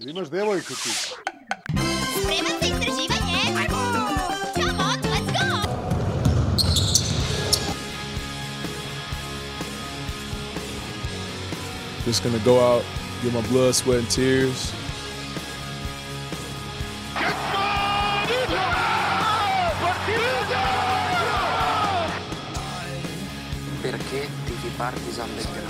Ili imaš devojku ti? Spreman za istraživanje? Come on, let's go! Just gonna go out, get my blood, sweat, and tears. Perché tifi Partizan Belgrado? Mogu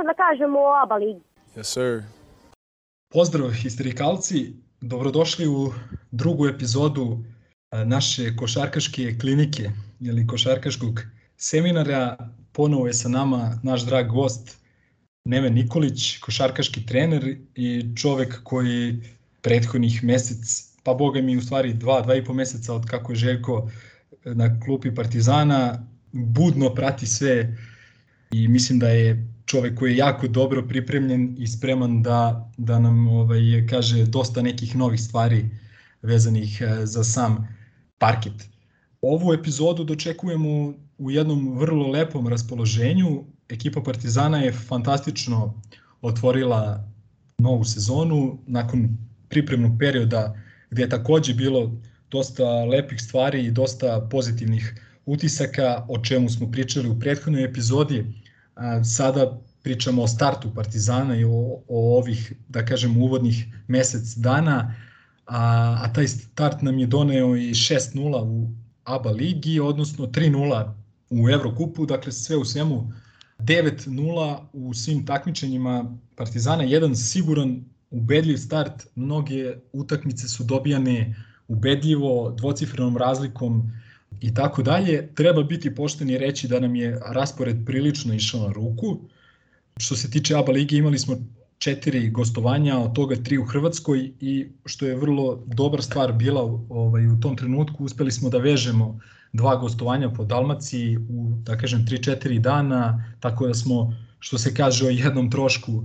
nešto da kažem o ABA ligi. Yes, sir. Pozdrav histerikalci, dobrodošli u drugu epizodu a, naše košarkaške klinike ili košarkaškog seminara. Ponovo je sa nama naš drag gost Neven Nikolić, košarkaški trener i čovek koji prethodnih mesec, pa boga mi u stvari dva, dva i po meseca od kako je Željko na klupi Partizana, budno prati sve i mislim da je čovek koji je jako dobro pripremljen i spreman da, da nam ovaj, kaže dosta nekih novih stvari vezanih eh, za sam parket. Ovu epizodu dočekujemo u jednom vrlo lepom raspoloženju. Ekipa Partizana je fantastično otvorila novu sezonu nakon pripremnog perioda gde je takođe bilo dosta lepih stvari i dosta pozitivnih utisaka o čemu smo pričali u prethodnoj epizodi. Sada pričamo o startu Partizana i o, o ovih, da kažem, uvodnih mesec dana, a, a taj start nam je doneo i 6-0 u ABA ligi, odnosno 3-0 u Evrokupu, dakle sve u svemu 9-0 u svim takmičenjima Partizana, jedan siguran ubedljiv start, mnoge utakmice su dobijane ubedljivo, dvocifrenom razlikom i tako dalje. Treba biti pošten i reći da nam je raspored prilično išao na ruku. Što se tiče ABA lige imali smo četiri gostovanja, od toga tri u Hrvatskoj i što je vrlo dobra stvar bila ovaj, u tom trenutku, uspeli smo da vežemo dva gostovanja po Dalmaciji u, da kažem, 3-4 dana, tako da smo, što se kaže, o jednom trošku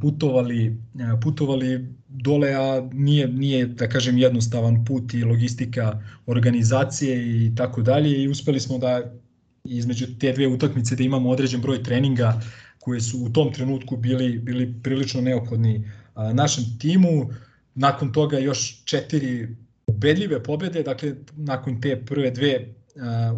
putovali, putovali dole, a nije, nije, da kažem, jednostavan put i logistika organizacije i tako dalje i uspeli smo da između te dve utakmice da imamo određen broj treninga koje su u tom trenutku bili, bili prilično neophodni našem timu. Nakon toga još četiri ubedljive pobede, dakle nakon te prve dve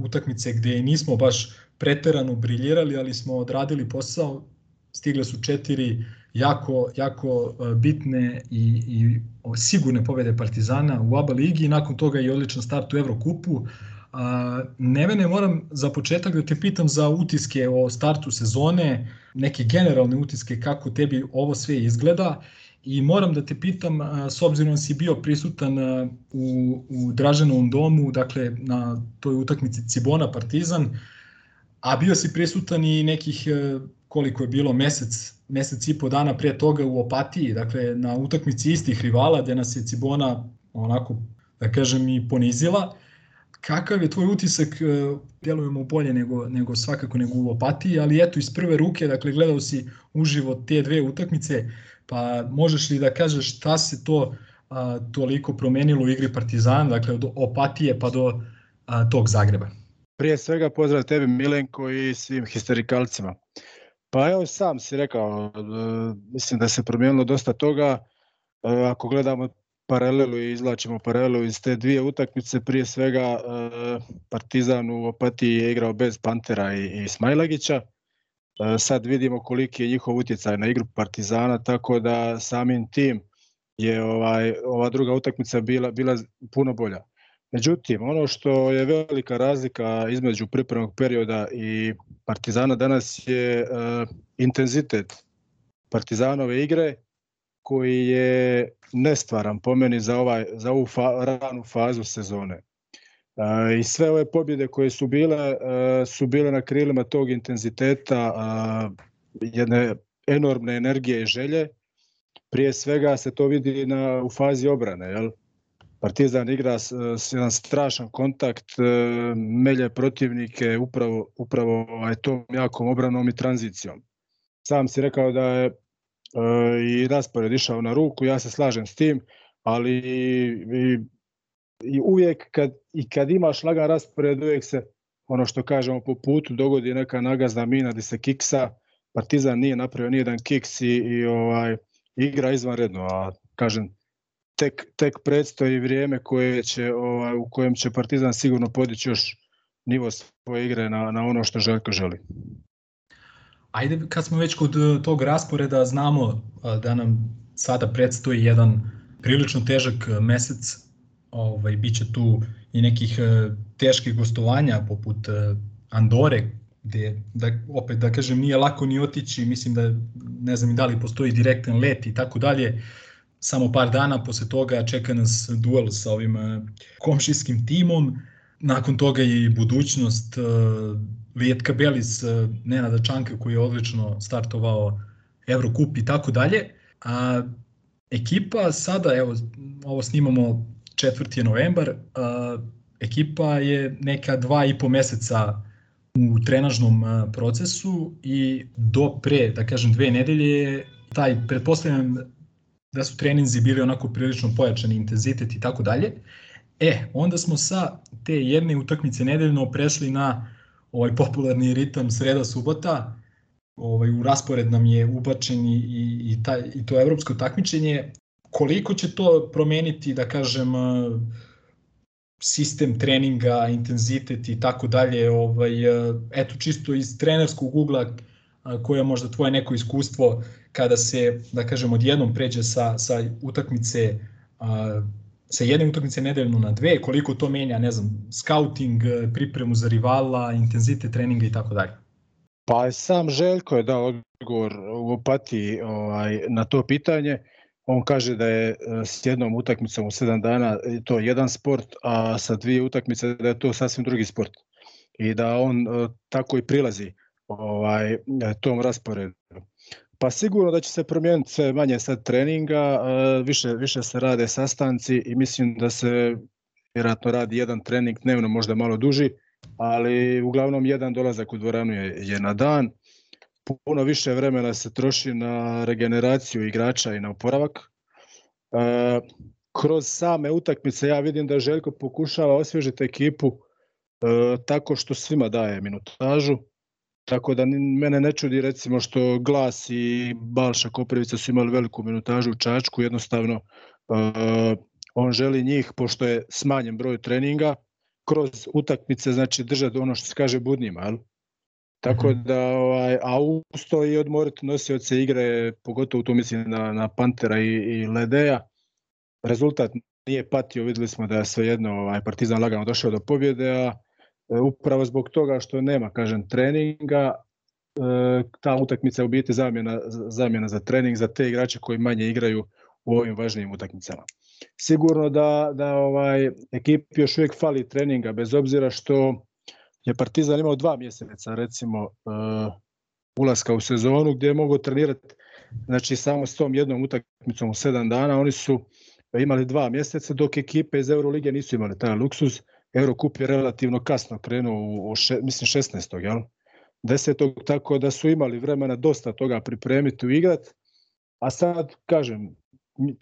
utakmice gde nismo baš preterano briljirali, ali smo odradili posao, stigle su četiri jako, jako bitne i, i sigurne pobede Partizana u ABA ligi i nakon toga i odličan start u Evrokupu. A, Nevene, moram za početak da te pitam za utiske o startu sezone, neke generalne utiske kako tebi ovo sve izgleda i moram da te pitam, s obzirom si bio prisutan u, u Dražanovom domu, dakle na toj utakmici Cibona Partizan, a bio si prisutan i nekih e, koliko je bilo mesec, mesec i po dana pre toga u Opatiji, dakle na utakmici istih rivala gde nas je Cibona onako, da kažem, i ponizila. Kakav je tvoj utisak, e, djelujemo bolje nego, nego svakako nego u Opatiji, ali eto iz prve ruke, dakle gledao si uživo te dve utakmice, pa možeš li da kažeš šta se to a, toliko promenilo u igri Partizana, dakle od Opatije pa do a, tog Zagreba? Prije svega pozdrav tebi Milenko i svim histerikalcima. Pa evo sam si rekao, e, mislim da se promijenilo dosta toga. E, ako gledamo paralelu i izlačimo paralelu iz te dvije utakmice, prije svega e, Partizan u Opatiji je igrao bez Pantera i, i Smajlagića. Sad vidimo koliki je njihov utjecaj na igru Partizana, tako da samim tim je ovaj ova druga utakmica bila bila puno bolja. Međutim, ono što je velika razlika između pripremnog perioda i Partizana danas je uh, intenzitet Partizanove igre koji je nestvaran po meni za, ovaj, za ovu fa, ranu fazu sezone. Uh, I sve ove pobjede koje su bile, uh, su bile na krilima tog intenziteta, jedne enormne energije i želje. Prije svega se to vidi na, u fazi obrane, jel? Partizan igra s, s jedan strašan kontakt, e, melje protivnike upravo, upravo ovaj, tom jakom obranom i tranzicijom. Sam si rekao da je e, i raspored išao na ruku, ja se slažem s tim, ali i, i uvijek kad, i kad imaš lagan raspored, uvijek se, ono što kažemo, po putu dogodi neka nagazna mina gdje se kiksa, Partizan nije napravio nijedan kiks i, i ovaj, igra izvanredno, a kažem, tek, tek predstoji vrijeme koje će, ovaj, u kojem će Partizan sigurno podići još nivo svoje igre na, na ono što Željko želi. Ajde, kad smo već kod eh, tog rasporeda, znamo eh, da nam sada predstoji jedan prilično težak eh, mesec, ovaj, bit će tu i nekih teških gostovanja poput Andore, gde, da, opet da kažem, nije lako ni otići, mislim da ne znam i da li postoji direktan let i tako dalje, samo par dana posle toga čeka nas duel sa ovim komšijskim timom, nakon toga i budućnost Lijetka Belis, e, Nenada Čanka koji je odlično startovao Eurocup i tako dalje. A ekipa sada, evo, ovo snimamo 4. novembar, a, ekipa je neka dva i po meseca u trenažnom procesu i do pre, da kažem, dve nedelje taj, pretpostavljam da su treninzi bili onako prilično pojačani intenzitet i tako dalje. E, onda smo sa te jedne utakmice nedeljno prešli na ovaj popularni ritam sreda subota. Ovaj u raspored nam je ubačen i i taj i to evropsko takmičenje. Koliko će to promeniti da kažem sistem treninga, intenzitet i tako dalje, ovaj eto čisto iz trenerskog ugla koja možda tvoje neko iskustvo kada se da kažem odjednom pređe sa sa utakmice sa jedne utakmice nedeljno na dve, koliko to menja, ne znam, scouting, pripremu za rivala, intenzitet treninga i tako dalje? Pa sam Željko je dao odgovor u opatiji ovaj, na to pitanje. On kaže da je e, s jednom utakmicom u 7 dana to jedan sport, a sa dvije utakmice da je to sasvim drugi sport. I da on e, tako i prilazi ovaj tom rasporedu. Pa sigurno da će se promijeniti sve manje sad treninga, više, više se rade sastanci i mislim da se vjerojatno radi jedan trening dnevno, možda malo duži, ali uglavnom jedan dolazak u dvoranu je, je na dan. Puno više vremena se troši na regeneraciju igrača i na oporavak. E, kroz same utakmice ja vidim da Željko pokušava osvježiti ekipu e, tako što svima daje minutažu Tako da mene ne čudi recimo što Glas i Balša Koprivica su imali veliku minutažu u Čačku, jednostavno uh, on želi njih, pošto je smanjen broj treninga, kroz utakmice znači držati ono što se kaže budnjima, jel? Tako mhm. da, ovaj, a usto i odmoriti nosioce igre, pogotovo tu mislim na, na Pantera i, i Ledeja. Rezultat nije patio, videli smo da je svejedno ovaj, Partizan lagano došao do pobjede, a upravo zbog toga što nema, kažem, treninga, e, ta utakmica je u biti zamjena, zamjena za trening za te igrače koji manje igraju u ovim važnijim utakmicama. Sigurno da, da ovaj ekipi još uvijek fali treninga, bez obzira što je Partizan imao dva mjeseca, recimo, uh, ulaska u sezonu, gdje je mogao trenirati znači, samo s tom jednom utakmicom u sedam dana. Oni su imali dva mjeseca, dok ekipe iz Eurolige nisu imali taj luksuz. Eurocup je relativno kasno krenuo u, u še, mislim 16. jel? 10. tako da su imali vremena dosta toga pripremiti u igrat, a sad, kažem,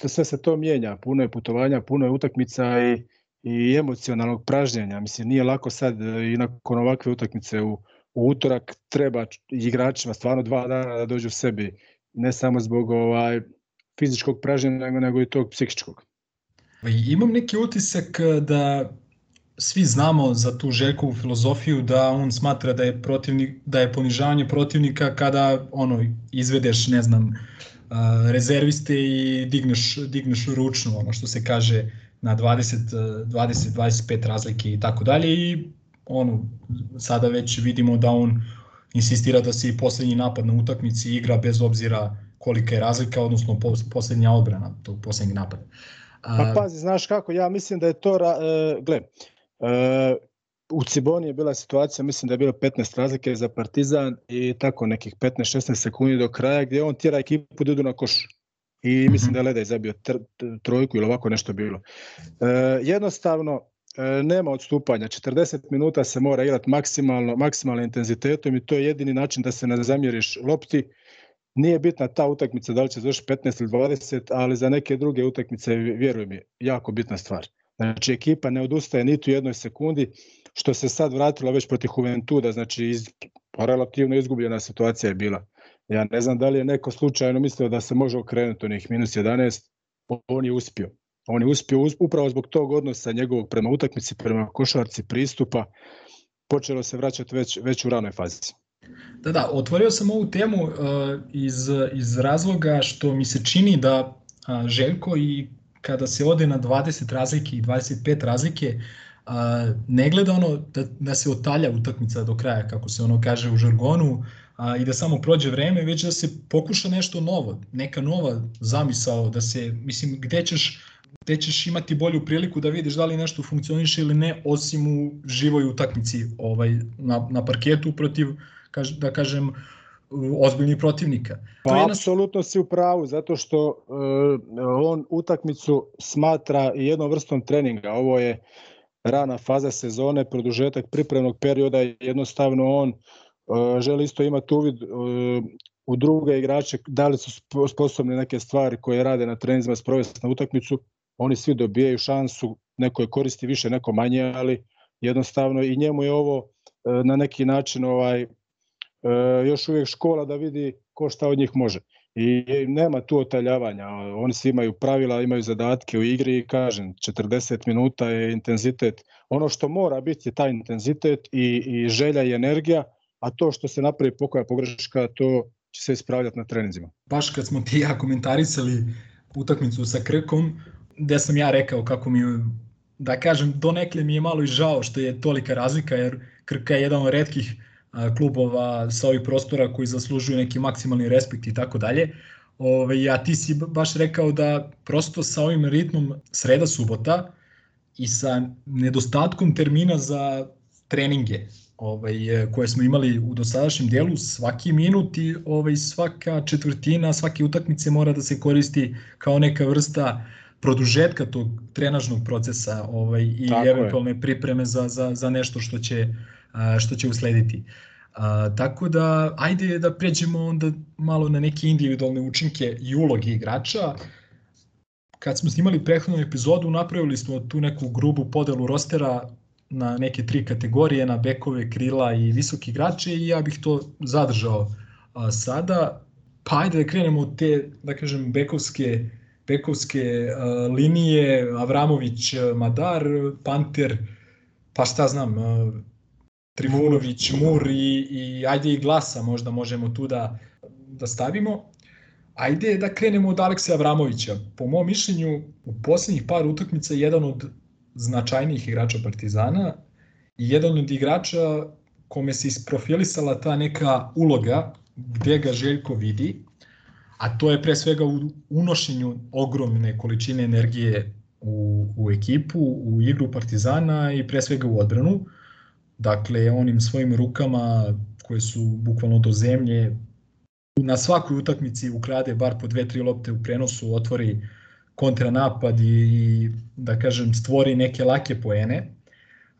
sve se to mijenja, puno je putovanja, puno je utakmica i, i emocionalnog pražnjenja. Mislim, nije lako sad e, i nakon ovakve utakmice u, u utorak treba igračima stvarno dva dana da dođu sebi, ne samo zbog ovaj fizičkog pražnjenja, nego i tog psihičkog. Imam neki utisak da svi znamo za tu Željkovu filozofiju da on smatra da je protivnik da je ponižavanje protivnika kada ono izvedeš ne znam rezerviste i digneš digneš ručno ono što se kaže na 20 20 25 razlike i tako dalje i ono sada već vidimo da on insistira da se i poslednji napad na utakmici igra bez obzira kolika je razlika odnosno poslednja odbrana tog poslednjeg napada. Pa pazi, znaš kako, ja mislim da je to, uh, gle, E, u Ciboni je bila situacija, mislim da je bilo 15 razlike za Partizan i tako nekih 15-16 sekundi do kraja gdje on tjera ekipu da idu na koš. I mislim da je Ledaj zabio trojku ili ovako nešto bilo. E, jednostavno, e, nema odstupanja. 40 minuta se mora igrati maksimalno, maksimalnim intenzitetom i to je jedini način da se ne zamjeriš lopti. Nije bitna ta utakmica da li će završiti 15 ili 20, ali za neke druge utakmice, vjeruj mi, jako bitna stvar Znači ekipa ne odustaje niti u jednoj sekundi, što se sad vratilo već protiv Juventuda, znači iz, relativno izgubljena situacija je bila. Ja ne znam da li je neko slučajno mislio da se može okrenuti onih minus 11, on je uspio. On je uspio upravo zbog tog odnosa njegovog prema utakmici, prema košarci, pristupa, počelo se vraćati već, već u ranoj fazi. Da, da, otvorio sam ovu temu uh, iz, iz razloga što mi se čini da uh, Željko i kada se ode na 20 razlike i 25 razlike, uh, ne gleda ono da, da se otalja utakmica do kraja, kako se ono kaže u žargonu, a, i da samo prođe vreme, već da se pokuša nešto novo, neka nova zamisao, da se, mislim, gde ćeš gde ćeš imati bolju priliku da vidiš da li nešto funkcioniše ili ne, osim u živoj utakmici ovaj, na, na parketu protiv, kaž, da kažem, ozbiljnih protivnika. Pa to je apsolutno si u pravu, zato što uh, on utakmicu smatra jednom vrstom treninga. Ovo je rana faza sezone, produžetak pripremnog perioda, jednostavno on uh, želi isto imati uvid uh, u druge igrače, da li su sposobni neke stvari koje rade na treninzima sprovesti na utakmicu, oni svi dobijaju šansu, neko je koristi više, neko manje, ali jednostavno i njemu je ovo e, na neki način ovaj e, još uvijek škola da vidi ko šta od njih može. I nema tu otaljavanja, oni svi imaju pravila, imaju zadatke u igri i kažem, 40 minuta je intenzitet. Ono što mora biti je taj intenzitet i, i želja i energija, a to što se napravi pokoja pogreška, to će se ispravljati na treninzima. Baš kad smo ti ja komentarisali utakmicu sa Krkom, gde sam ja rekao kako mi da kažem, donekle mi je malo i žao što je tolika razlika, jer Krka je jedan od redkih klubova sa ovih prostora koji zaslužuju neki maksimalni respekt i tako dalje. Ove, a ti si baš rekao da prosto sa ovim ritmom sreda subota i sa nedostatkom termina za treninge ovaj, koje smo imali u dosadašnjem delu, svaki minut i ovaj, svaka četvrtina, svake utakmice mora da se koristi kao neka vrsta uh, produžetka tog trenažnog procesa ovaj, i Tako eventualne je. pripreme za, za, za nešto što će, što će uslediti. A, tako da, ajde da pređemo onda malo na neke individualne učinke i uloge igrača. Kad smo snimali prethodnu epizodu, napravili smo tu neku grubu podelu rostera na neke tri kategorije, na bekove, krila i visoki igrače i ja bih to zadržao a, sada. Pa ajde da krenemo od te, da kažem, bekovske bekovske uh, linije, Avramović, Madar, Panter, pa šta znam, uh, Trivunović, Mur i, i ajde i Glasa možda možemo tu da, da stavimo. Ajde da krenemo od Aleksa Avramovića. Po mom mišljenju, u poslednjih par utakmica je jedan od značajnijih igrača Partizana i jedan od igrača kome se isprofilisala ta neka uloga gde ga Željko vidi a to je pre svega u unošenju ogromne količine energije u, u ekipu, u igru Partizana i pre svega u odbranu. Dakle, onim svojim rukama koje su bukvalno do zemlje, na svakoj utakmici ukrade bar po dve, tri lopte u prenosu, otvori kontranapad i, i da kažem stvori neke lake poene.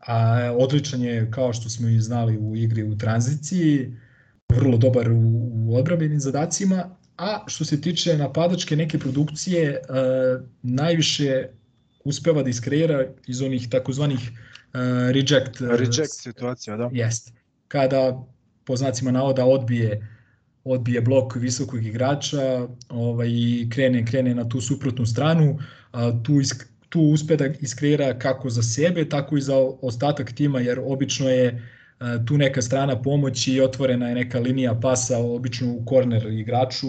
A odličan je kao što smo i znali u igri u tranziciji, vrlo dobar u, u odbrabenim zadacima a što se tiče napadačke neke produkcije, e, najviše uspeva da iskreira iz onih takozvanih reject, reject situacija, da. Jest. Kada po znacima navoda odbije odbije blok visokog igrača ovaj, i krene, krene na tu suprotnu stranu, a, tu, isk, tu uspe da iskreira kako za sebe, tako i za ostatak tima, jer obično je tu neka strana pomoći i otvorena je neka linija pasa, obično u korner igraču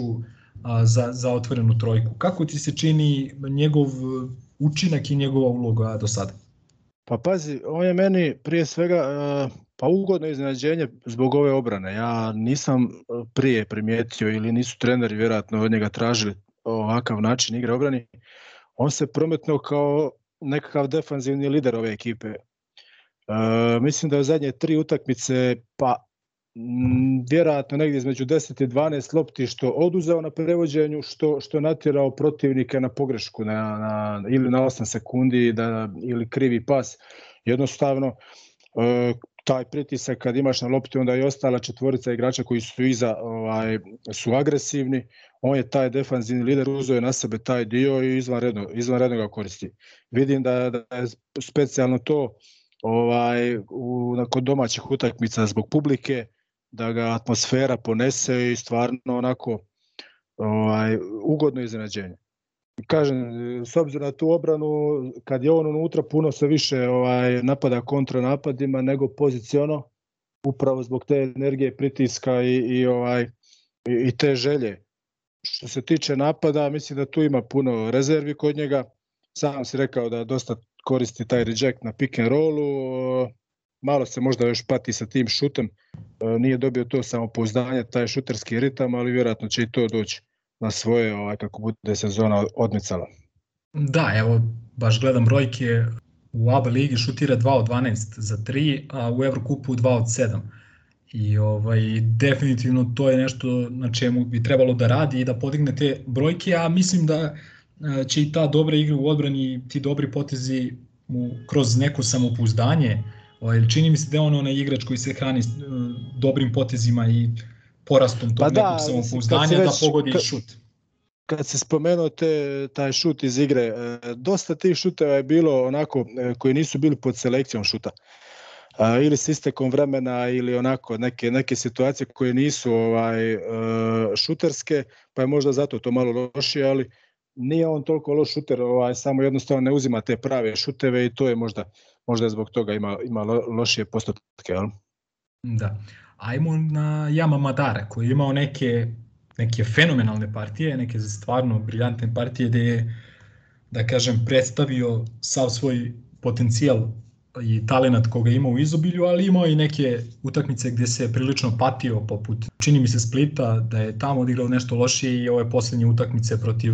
za, za otvorenu trojku. Kako ti se čini njegov učinak i njegova uloga do sada? Pa pazi, on je meni prije svega pa ugodno iznenađenje zbog ove obrane. Ja nisam prije primijetio ili nisu treneri vjerojatno od njega tražili ovakav način igre obrani. On se prometno kao nekakav defanzivni lider ove ekipe. E, mislim da je zadnje tri utakmice, pa vjerojatno negdje između 10 i 12 lopti što oduzeo na prevođenju, što, što natjerao protivnika na pogrešku na, na, ili na 8 sekundi da, ili krivi pas. Jednostavno, e, taj pritisak kad imaš na lopti onda i ostala četvorica igrača koji su iza ovaj, su agresivni, on je taj defanzivni lider, uzeo je na sebe taj dio i izvanredno, izvanredno ga koristi. Vidim da, da je specijalno to ovaj, u, nakon domaćih utakmica zbog publike, da ga atmosfera ponese i stvarno onako ovaj, ugodno iznenađenje. Kažem, s obzirom na tu obranu, kad je on unutra, puno se više ovaj, napada kontra napadima nego poziciono, upravo zbog te energije, pritiska i, i, ovaj, i, i te želje. Što se tiče napada, mislim da tu ima puno rezervi kod njega. Sam si rekao da dosta koristi taj reject na pick and rollu, malo se možda još pati sa tim šutem, nije dobio to samopouzdanje, taj šuterski ritam, ali vjerojatno će i to doći na svoje ovaj, kako bude sezona odmicala. Da, evo, baš gledam brojke, u ABA ligi šutira 2 od 12 za 3, a u Evrokupu 2 od 7. I ovaj, definitivno to je nešto na čemu bi trebalo da radi i da podigne te brojke, a mislim da će i ta dobra igra u odbrani, ti dobri potezi mu kroz neko samopouzdanje, ovaj, čini mi se da je on onaj igrač koji se hrani dobrim potezima i porastom tog pa da, nekog samopouzdanja da pogodi kad, šut. Kad se spomenuo te, taj šut iz igre, e, dosta tih šuteva je bilo onako e, koji nisu bili pod selekcijom šuta. A, ili s istekom vremena ili onako neke neke situacije koje nisu ovaj šuterske, pa je možda zato to malo lošije, ali nije on toliko loš šuter, ovaj samo jednostavno ne uzima te prave šuteve i to je možda možda zbog toga ima ima lošije postotke, al. Da ajmo na Jama Madara koji je imao neke, neke fenomenalne partije, neke stvarno briljantne partije gde je, da kažem, predstavio sav svoj potencijal i talenat koga ima u izobilju, ali imao i neke utakmice gde se prilično patio, poput čini mi se Splita, da je tamo odigrao nešto lošije i ove poslednje utakmice protiv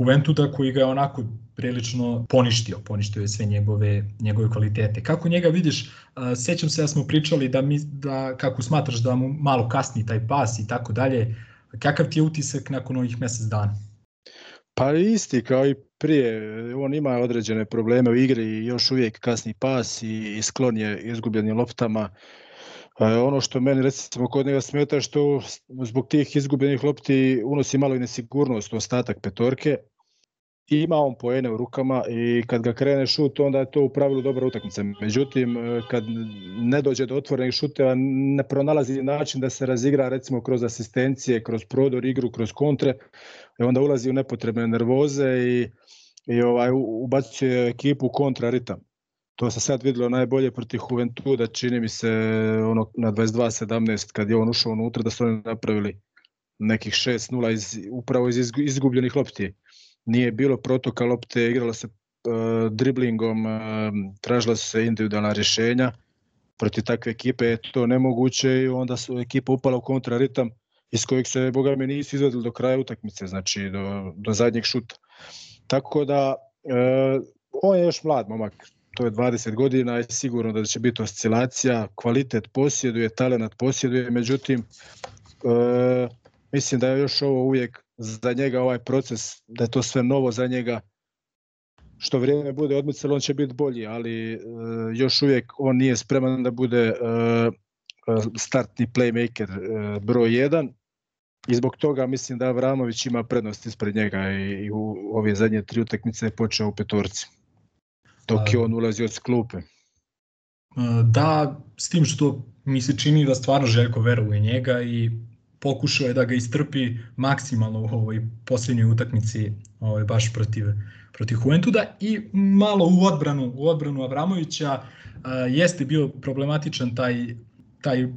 Juventuda koji ga je onako prilično poništio, poništio je sve njegove, njegove kvalitete. Kako njega vidiš, sećam se da smo pričali da, mi, da kako smatraš da mu malo kasni taj pas i tako dalje, kakav ti je utisak nakon ovih mesec dana? Pa isti kao i prije, on ima određene probleme u igri i još uvijek kasni pas i sklon je izgubljenim loptama. E, ono što meni recimo kod njega smeta što zbog tih izgubljenih lopti unosi malo i nesigurnost u ostatak petorke. Ima on poene u rukama i kad ga krene šut onda je to u pravilu dobra utakmica. Međutim, e, kad ne dođe do otvorenih šuteva ne pronalazi način da se razigra recimo kroz asistencije, kroz prodor igru, kroz kontre i onda ulazi u nepotrebne nervoze i, i ovaj, ubacuje ekipu kontra ritam to se sad videlo najbolje protiv Juventuda, čini mi se ono na 22-17 kad je on ušao unutra da su oni napravili nekih 6-0 iz, upravo iz izgubljenih lopti. Nije bilo protoka lopte, igralo se uh, driblingom, uh, tražila su se individualna rješenja. Protiv takve ekipe je to nemoguće i onda su ekipa upala u kontraritam iz kojeg se, boga mi, nisu izvedili do kraja utakmice, znači do, do zadnjeg šuta. Tako da, uh, on je još mlad momak, to je 20 godina i sigurno da će biti oscilacija, kvalitet posjeduje, talent posjeduje, međutim, e, mislim da je još ovo uvijek za njega ovaj proces, da je to sve novo za njega, što vrijeme bude odmicalo, on će biti bolji, ali e, još uvijek on nije spreman da bude e, startni playmaker e, broj 1 i zbog toga mislim da Avramović ima prednost ispred njega i, i u ove zadnje tri utakmice je počeo u petorci dok je on ulazi od klupe. Da, s tim što mi se čini da stvarno Željko veruje njega i pokušao je da ga istrpi maksimalno u ovoj posljednjoj utakmici ovaj, baš protiv, protiv Juventuda i malo u odbranu, u odbranu Avramovića jeste bio problematičan taj, taj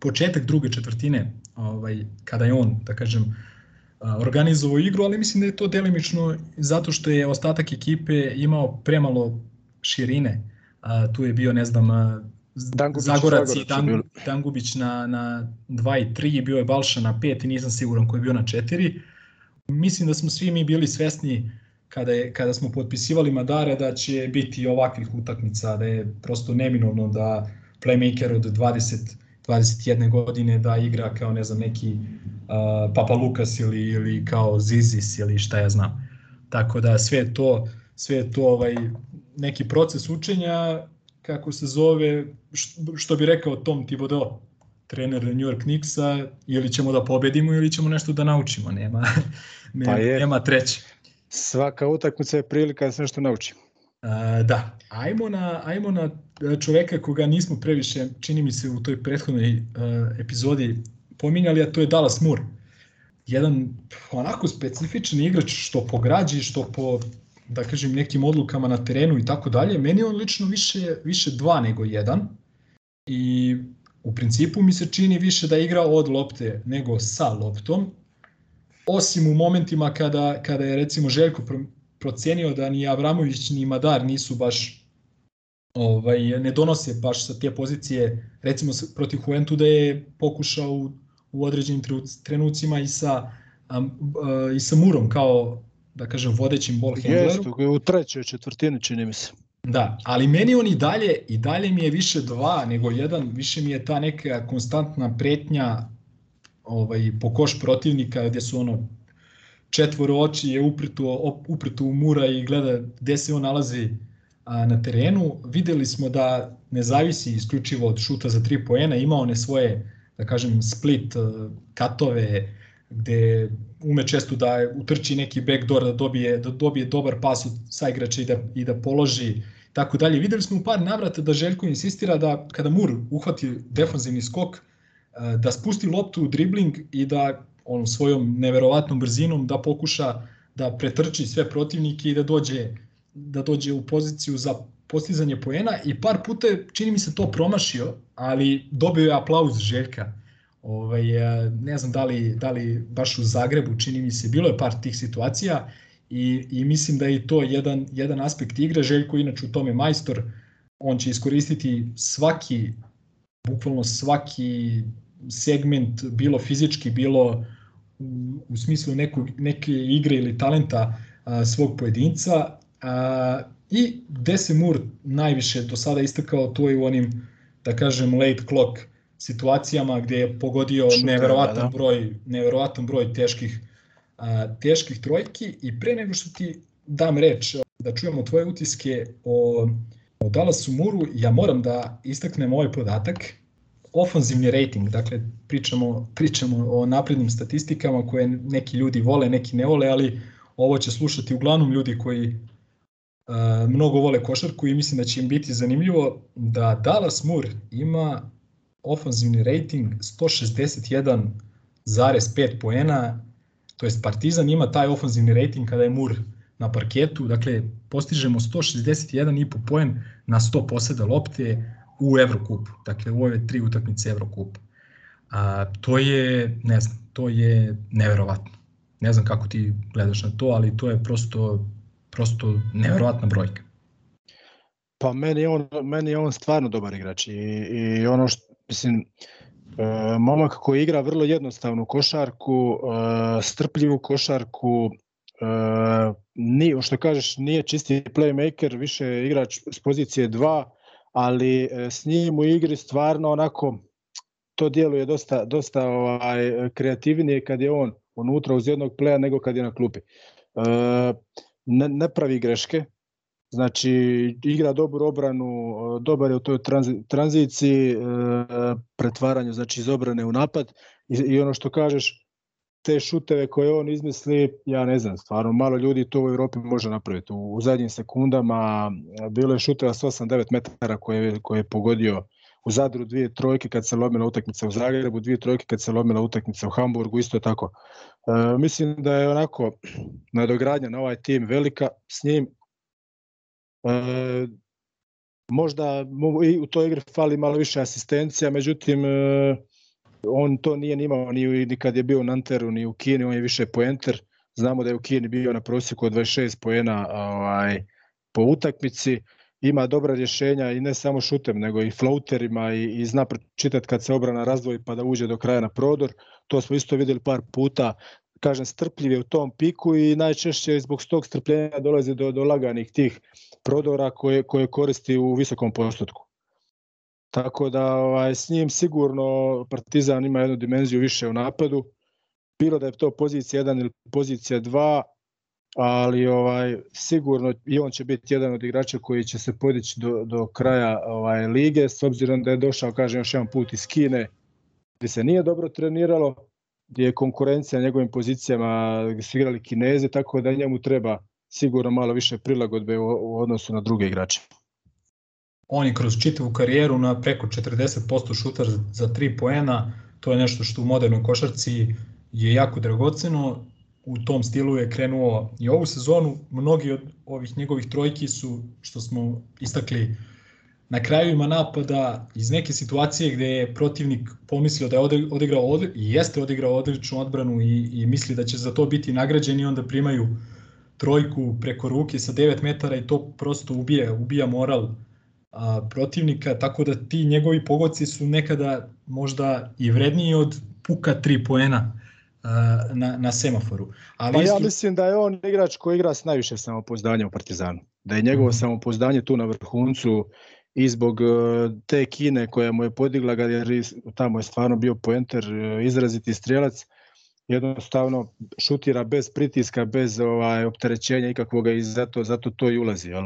početak druge četvrtine ovaj, kada je on, da kažem, organizovao igru, ali mislim da je to delimično zato što je ostatak ekipe imao premalo širine. A, tu je bio, ne znam, Dangubić Zagorac i Dan, Dangubić na, na 2 i 3, bio je Balša na 5 i nisam siguran ko je bio na 4. Mislim da smo svi mi bili svesni kada, je, kada smo potpisivali Madare da će biti ovakvih utakmica, da je prosto neminovno da playmaker od 20 21 godine da igra kao ne znam neki uh, Papa Lukas ili, ili kao Zizis ili šta ja znam. Tako da sve to sve to ovaj neki proces učenja kako se zove, što, bi rekao Tom Thibodeau, trener New York Knicksa, ili ćemo da pobedimo ili ćemo nešto da naučimo, nema, nema, Pa je. nema treće. Svaka utakmica je prilika da se nešto nauči. A, da, ajmo na, ajmo na čoveka koga nismo previše, čini mi se u toj prethodnoj uh, epizodi pominjali, a to je Dallas Moore. Jedan onako specifičan igrač što po građi, što po da kažem nekim odlukama na terenu i tako dalje. Meni je on lično više, više dva nego jedan i u principu mi se čini više da igra od lopte nego sa loptom, osim u momentima kada, kada je recimo Željko procenio da ni Avramović ni Madar nisu baš ovaj ne donose baš sa te pozicije recimo protiv Juventuda je pokušao u, u određenim trenucima i sa um, uh, i sa Murom kao da kažem vodećim ball handlerom. Jeste, u trećoj četvrtini čini mi se. Da, ali meni on i dalje, i dalje mi je više dva nego jedan, više mi je ta neka konstantna pretnja ovaj, po koš protivnika gdje su ono četvoro oči je upreto, upreto u mura i gleda gde se on nalazi a, na terenu. Videli smo da ne zavisi isključivo od šuta za tri poena, ima one svoje, da kažem, split katove, gde ume često da utrči neki backdoor, da dobije, da dobije dobar pas od saigrača i da, i da položi tako dalje. Videli smo u par navrata da Željko insistira da kada Mur uhvati defanzivni skok, da spusti loptu u dribling i da on svojom neverovatnom brzinom da pokuša da pretrči sve protivnike i da dođe da dođe u poziciju za postizanje poena i par puta čini mi se to promašio, ali dobio je aplauz Željka. Ovaj, ne znam da li, da li baš u Zagrebu, čini mi se, bilo je par tih situacija i, i mislim da je to jedan, jedan aspekt igre. Željko inače u tome majstor, on će iskoristiti svaki, bukvalno svaki segment, bilo fizički, bilo u, u smislu nekog, neke igre ili talenta a, svog pojedinca. A, I gde se Mur najviše do sada istakao, to je u onim, da kažem, late clock situacijama gde je pogodio neverovatan da. broj neverovatan broj teških a, teških trojki i pre nego što ti dam reč da čujemo tvoje utiske o, o Dallasu Muru, ja moram da istaknem ovaj podatak ofanzivni rating, dakle pričamo, pričamo o naprednim statistikama koje neki ljudi vole, neki ne vole, ali ovo će slušati uglavnom ljudi koji uh, mnogo vole košarku i mislim da će im biti zanimljivo da Dallas Moore ima ofanzivni rating 161,5 poena, to jest Partizan ima taj ofanzivni rating kada je Moore na parketu, dakle postižemo 161,5 poen na 100 poseda lopte, u Evrokupu, dakle u ove tri utakmice Evrokupa. A, to je, ne znam, to je neverovatno. Ne znam kako ti gledaš na to, ali to je prosto, prosto neverovatna brojka. Pa meni je on, meni je on stvarno dobar igrač i, i ono što, mislim, e, momak koji igra vrlo jednostavnu košarku, e, strpljivu košarku, e, ni, što kažeš, nije čisti playmaker, više igrač s pozicije 2, ali s njim u igri stvarno onako to djeluje dosta, dosta ovaj, kreativnije kad je on unutra uz jednog pleja nego kad je na klupi. Ne, ne pravi greške, znači igra dobru obranu, dobar je u toj tranzi, tranziciji, e, pretvaranju znači iz obrane u napad i, i ono što kažeš, te šuteve koje on izmisli, ja ne znam, stvarno malo ljudi to u Evropi može napraviti. U, u zadnjim sekundama bilo je šuteva s 8-9 metara koje, koje je pogodio u Zadru dvije trojke kad se lomila utakmica u Zagrebu, dvije trojke kad se lomila utakmica u Hamburgu, isto tako. E, mislim da je onako nadogradnja na ovaj tim velika s njim. E, možda i u toj igri fali malo više asistencija, međutim e, on to nije nimao ni, ni kad je bio u Nanteru, ni u Kini, on je više poenter. Znamo da je u Kini bio na prosjeku od 26 poena ovaj, po utakmici. Ima dobra rješenja i ne samo šutem, nego i floaterima i, i zna pročitati kad se obrana razdvoji pa da uđe do kraja na prodor. To smo isto videli par puta kažem, strpljiv je u tom piku i najčešće zbog tog strpljenja dolazi do, do laganih tih prodora koje, koje koristi u visokom postotku. Tako da ovaj, s njim sigurno Partizan ima jednu dimenziju više u napadu. Bilo da je to pozicija 1 ili pozicija 2, ali ovaj sigurno i on će biti jedan od igrača koji će se podići do, do kraja ovaj lige s obzirom da je došao kažem još jedan put iz Kine gdje se nije dobro treniralo gdje je konkurencija na njegovim pozicijama gdje su igrali Kineze tako da njemu treba sigurno malo više prilagodbe u, u odnosu na druge igrače. On je kroz čitavu karijeru na preko 40% šuter za 3 poena, to je nešto što u modernoj košarci je jako dragoceno, u tom stilu je krenuo i ovu sezonu, mnogi od ovih njegovih trojki su, što smo istakli, na krajevima napada iz neke situacije gde je protivnik pomislio da je odigrao od, i jeste odigrao odličnu odbranu i, i misli da će za to biti nagrađeni onda primaju trojku preko ruke sa 9 metara i to prosto ubija, ubija moral a, protivnika, tako da ti njegovi pogodci su nekada možda i vredniji od puka 3 poena a, na, na semaforu. Ali pa ja mislim da je on igrač koji igra s najviše samopouzdanja u Partizanu. Da je njegovo -hmm. samopouzdanje tu na vrhuncu i zbog te Kine koja mu je podigla ga jer tamo je stvarno bio poenter, izraziti strijelac, jednostavno šutira bez pritiska, bez ovaj opterećenja ikakvoga i zato, zato to i ulazi. Jel?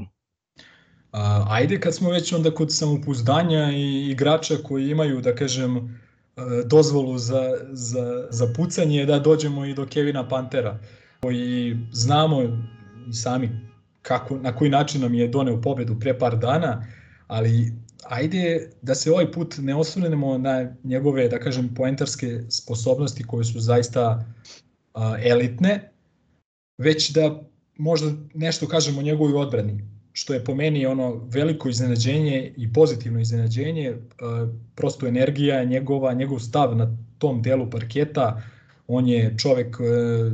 Ajde kad smo već onda kod samopouzdanja i igrača koji imaju, da kažem, dozvolu za, za, za pucanje, da dođemo i do Kevina Pantera, koji znamo i sami kako, na koji način nam je doneo pobedu pre par dana, ali ajde da se ovaj put ne osvrnemo na njegove, da kažem, poentarske sposobnosti koje su zaista a, elitne, već da možda nešto kažemo o njegovoj odbrani, što je po meni ono veliko iznenađenje i pozitivno iznenađenje, a, prosto energija njegova, njegov stav na tom delu parketa, on je čovek a,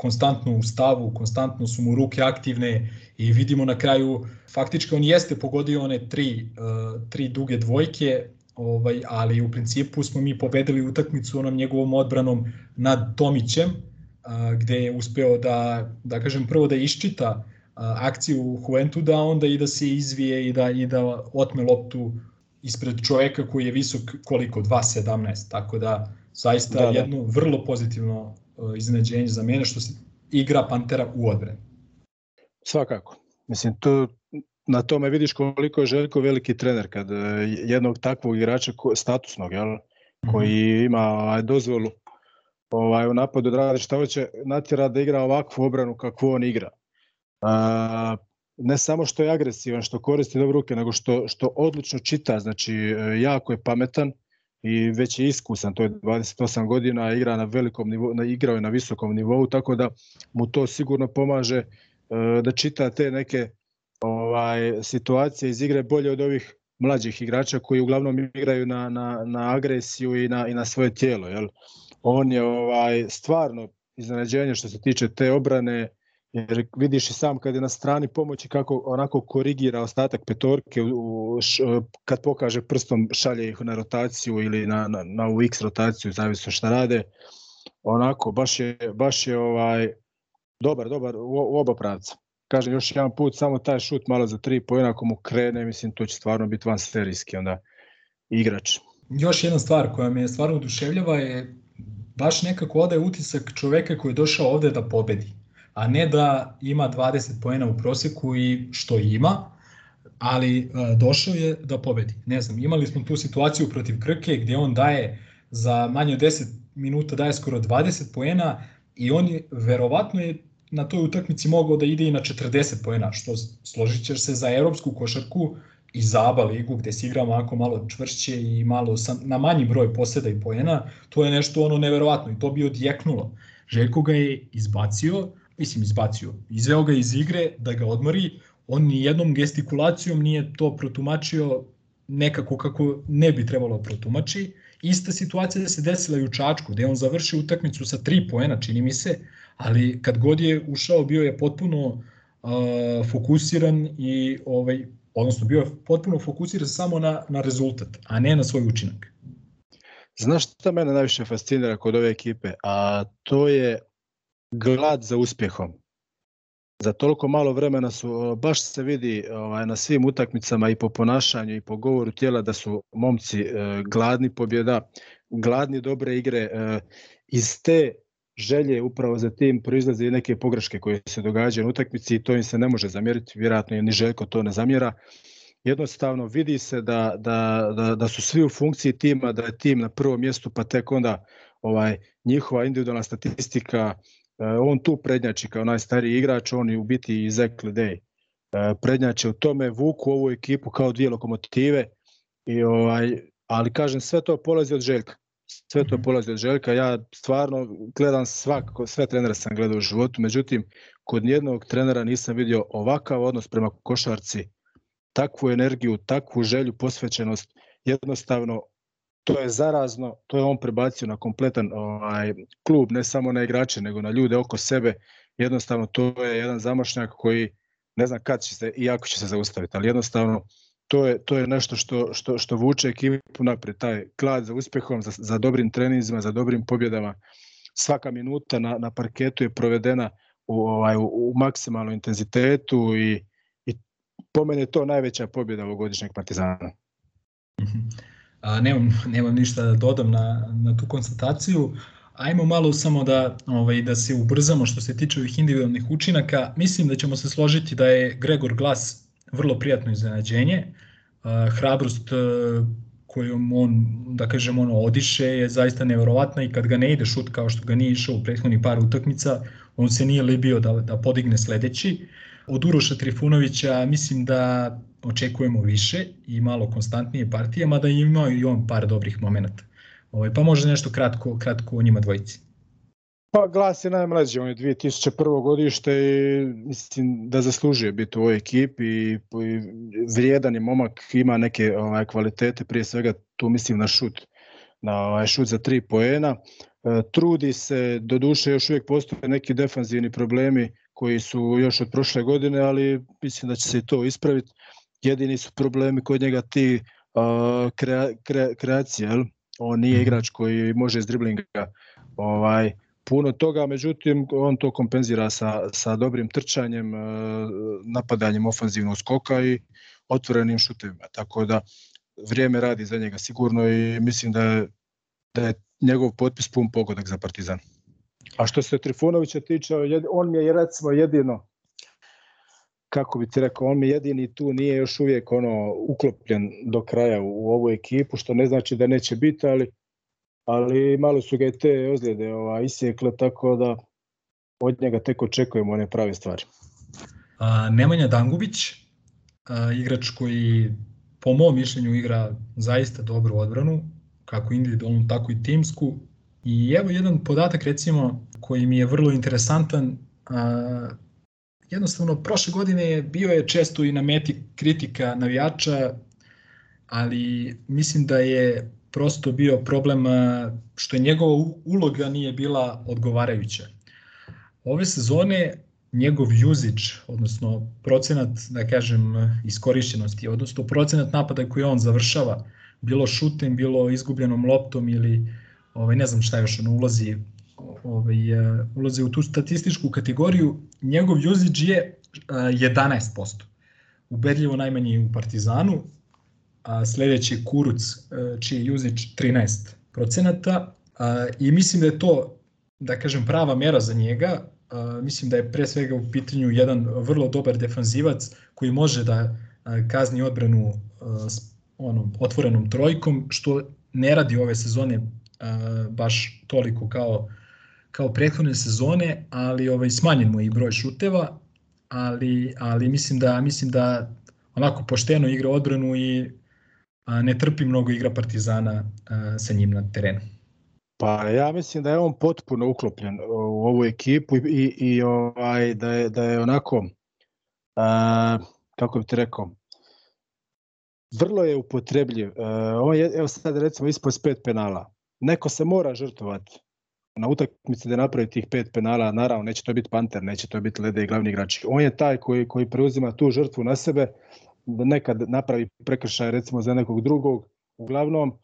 konstantno u stavu, konstantno su mu ruke aktivne i vidimo na kraju faktički on jeste pogodio one tri, uh, tri duge dvojke, ovaj, ali u principu smo mi pobedili utakmicu onom njegovom odbranom nad Tomićem, uh, gde je uspeo da, da kažem, prvo da iščita uh, akciju Juventuda, onda i da se izvije i da, i da otme loptu ispred čoveka koji je visok koliko, 2.17, tako da zaista da, da. jedno vrlo pozitivno iznenađenje za mene što se igra Pantera u odbrani. Svakako. Mislim, to, na tome vidiš koliko je Željko veliki trener kad e, jednog takvog igrača statusnog, jel, koji ima ovaj, dozvolu ovaj, u napadu da radi šta hoće, natjera da igra ovakvu obranu kakvu on igra. A, ne samo što je agresivan, što koristi dobro ruke, nego što, što odlično čita, znači e, jako je pametan i već je iskusan, to je 28 godina, igra na velikom nivou, igrao je na visokom nivou, tako da mu to sigurno pomaže E, da čita te neke ovaj situacije iz igre bolje od ovih mlađih igrača koji uglavnom igraju na, na, na agresiju i na, i na svoje tijelo. Jel? On je ovaj stvarno iznenađenje što se tiče te obrane, jer vidiš i sam kad je na strani pomoći kako onako korigira ostatak petorke u, š, kad pokaže prstom šalje ih na rotaciju ili na, na, na u X rotaciju, zavisno šta rade. Onako, baš je, baš je ovaj, dobar, dobar u, u oba pravca. Kažem još jedan put, samo taj šut malo za tri pojena ako mu krene, mislim to će stvarno biti van serijski onda igrač. Još jedna stvar koja me stvarno oduševljava je baš nekako ode utisak čoveka koji je došao ovde da pobedi, a ne da ima 20 poena u proseku i što ima, ali a, došao je da pobedi. Ne znam, imali smo tu situaciju protiv Krke gdje on daje za manje od 10 minuta daje skoro 20 poena i on je, verovatno je na toj utakmici mogao da ide i na 40 poena, što složit ćeš se za evropsku košarku i za ABA ligu gde se igra onako malo čvršće i malo sam, na manji broj poseda i poena, to je nešto ono neverovatno i to bi odjeknulo. Željko ga je izbacio, mislim izbacio, izveo ga iz igre da ga odmori, on ni jednom gestikulacijom nije to protumačio nekako kako ne bi trebalo protumači. Ista situacija da se desila i u Čačku, gde on završio utakmicu sa 3 poena, čini mi se, ali kad god je ušao bio je potpuno uh, fokusiran i ovaj odnosno bio je potpuno fokusiran samo na, na rezultat, a ne na svoj učinak. Znaš šta mene najviše fascinira kod ove ekipe? A to je glad za uspjehom. Za toliko malo vremena su, baš se vidi ovaj, na svim utakmicama i po ponašanju i po govoru tijela da su momci eh, gladni pobjeda, gladni dobre igre. Eh, iz te želje upravo za tim proizlaze i neke pogreške koje se događaju na utakmici i to im se ne može zamjeriti, vjerojatno i ni Željko to ne zamjera. Jednostavno vidi se da, da, da, da su svi u funkciji tima, da je tim na prvom mjestu, pa tek onda ovaj njihova individualna statistika, on tu prednjači kao najstariji igrač, on je u biti i Zach Ledej. E, prednjače u tome, vuku ovu ekipu kao dvije lokomotive, i ovaj, ali kažem sve to polazi od Željka sve to polazi od Željka. Ja stvarno gledam svako, sve trenere sam gledao u životu, međutim, kod nijednog trenera nisam vidio ovakav odnos prema košarci, takvu energiju, takvu želju, posvećenost, jednostavno to je zarazno, to je on prebacio na kompletan ovaj, klub, ne samo na igrače, nego na ljude oko sebe. Jednostavno to je jedan zamašnjak koji ne znam kad će se i ako će se zaustaviti, ali jednostavno to je, to je nešto što, što, što vuče ekipu napred, taj klad za uspehom, za, za dobrim treninzima, za dobrim pobjedama. Svaka minuta na, na parketu je provedena u, ovaj, u, u maksimalnom intenzitetu i, i po mene je to najveća pobjeda ovogodišnjeg Partizana. A, nemam, nemam ništa da dodam na, na tu konstataciju. Ajmo malo samo da, ovaj, da se ubrzamo što se tiče ovih individualnih učinaka. Mislim da ćemo se složiti da je Gregor Glas vrlo prijatno iznenađenje. Hrabrost kojom on, da kažem, ono, odiše je zaista neverovatna i kad ga ne ide šut kao što ga nije išao u prethodni par utakmica, on se nije libio da, da podigne sledeći. Od Uroša Trifunovića mislim da očekujemo više i malo konstantnije partije, mada imao i on par dobrih momenta. Ovaj, pa može nešto kratko, kratko o njima dvojici. Pa glas je najmlađi, on je 2001. godište i mislim da zaslužuje biti u ovoj ekipi i, i vrijedan je momak, ima neke ovaj, kvalitete, prije svega tu mislim na šut, na ovaj, šut za tri poena. E, trudi se, do duše još uvijek postoje neki defanzivni problemi koji su još od prošle godine, ali mislim da će se i to ispraviti. Jedini su problemi kod njega ti uh, krea, kre, kreacije, jel? on nije igrač koji može iz driblinga ovaj, puno toga, međutim on to kompenzira sa, sa dobrim trčanjem, e, napadanjem ofanzivnog skoka i otvorenim šutevima. Tako da vrijeme radi za njega sigurno i mislim da je, da je njegov potpis pun pogodak za Partizan. A što se Trifunovića tiče, on mi je recimo jedino kako bi ti rekao, on mi jedini tu nije još uvijek ono uklopljen do kraja u, u ovu ekipu, što ne znači da neće biti, ali ali malo su ga i te ozljede ova, isjekle, tako da od njega tek očekujemo one prave stvari. A, Nemanja Dangubić, a, igrač koji po mom mišljenju igra zaista dobru odbranu, kako individualnu, tako i timsku. I evo jedan podatak recimo koji mi je vrlo interesantan, jednostavno prošle godine je bio je često i na meti kritika navijača, ali mislim da je prosto bio problem što je njegova uloga nije bila odgovarajuća. Ove sezone njegov usage, odnosno procenat, da kažem, iskorišćenosti, odnosno procenat napada koji on završava, bilo šutem, bilo izgubljenom loptom ili ovaj, ne znam šta još ono ulazi, ovaj, ulazi u tu statističku kategoriju, njegov usage je 11%. Ubedljivo najmanji u Partizanu, a sledeći Kuruc, e, čiji je usage 13 procenata a, i mislim da je to, da kažem, prava mera za njega. Mislim da je pre svega u pitanju jedan vrlo dobar defanzivac koji može da kazni odbranu onom otvorenom trojkom, što ne radi ove sezone baš toliko kao kao prethodne sezone, ali ovaj smanjen mu i broj šuteva, ali ali mislim da mislim da onako pošteno igra odbranu i ne trpi mnogo igra Partizana sa njim na terenu. Pa ja mislim da je on potpuno uklopljen u ovu ekipu i, i, i ovaj, da, je, da je onako, a, kako bih ti rekao, vrlo je upotrebljiv. on je, evo sad recimo ispod pet penala. Neko se mora žrtvovati na utakmici da napravi tih pet penala, naravno neće to biti Panter, neće to biti Lede i glavni igrači. On je taj koji, koji preuzima tu žrtvu na sebe, da nekad napravi prekršaj recimo za nekog drugog. Uglavnom, e,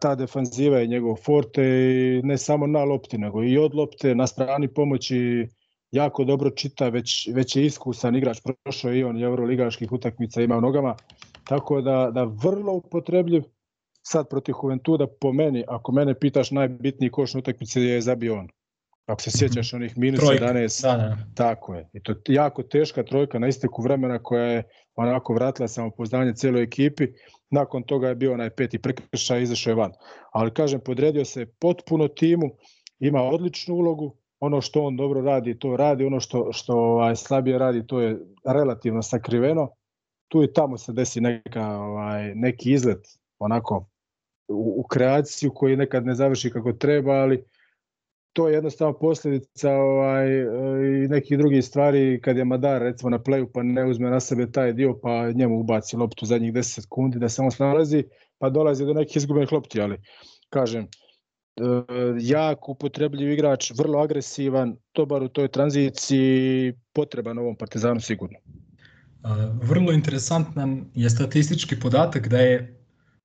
ta defanziva je njegov forte ne samo na lopti, nego i od lopte, na strani pomoći jako dobro čita, već, već je iskusan igrač, prošao i on evroligaških utakmica ima u nogama, tako da, da vrlo upotrebljiv sad protiv Juventuda po meni, ako mene pitaš najbitniji koš na utakmici je zabio on. Ako se sjećaš onih minus Trojka. 11, Da, da. tako je. I to je jako teška trojka na isteku vremena koja je onako vratila samopouzdanje cijeloj ekipi. Nakon toga je bio onaj peti prekršaj izašao je van. Ali kažem, podredio se potpuno timu, ima odličnu ulogu, ono što on dobro radi, to radi, ono što, što ovaj, slabije radi, to je relativno sakriveno. Tu i tamo se desi neka, ovaj, neki izlet onako u, u kreaciju koji nekad ne završi kako treba, ali to je jednostavno posljedica ovaj, e, i nekih drugih stvari kad je Madar recimo na playu pa ne uzme na sebe taj dio pa njemu ubaci loptu zadnjih 10 sekundi da on snalazi pa dolazi do nekih izgubenih lopti, ali kažem e, jak upotrebljiv igrač, vrlo agresivan, dobar u toj tranziciji, potreban ovom Partizanu sigurno. Vrlo interesantan je statistički podatak da je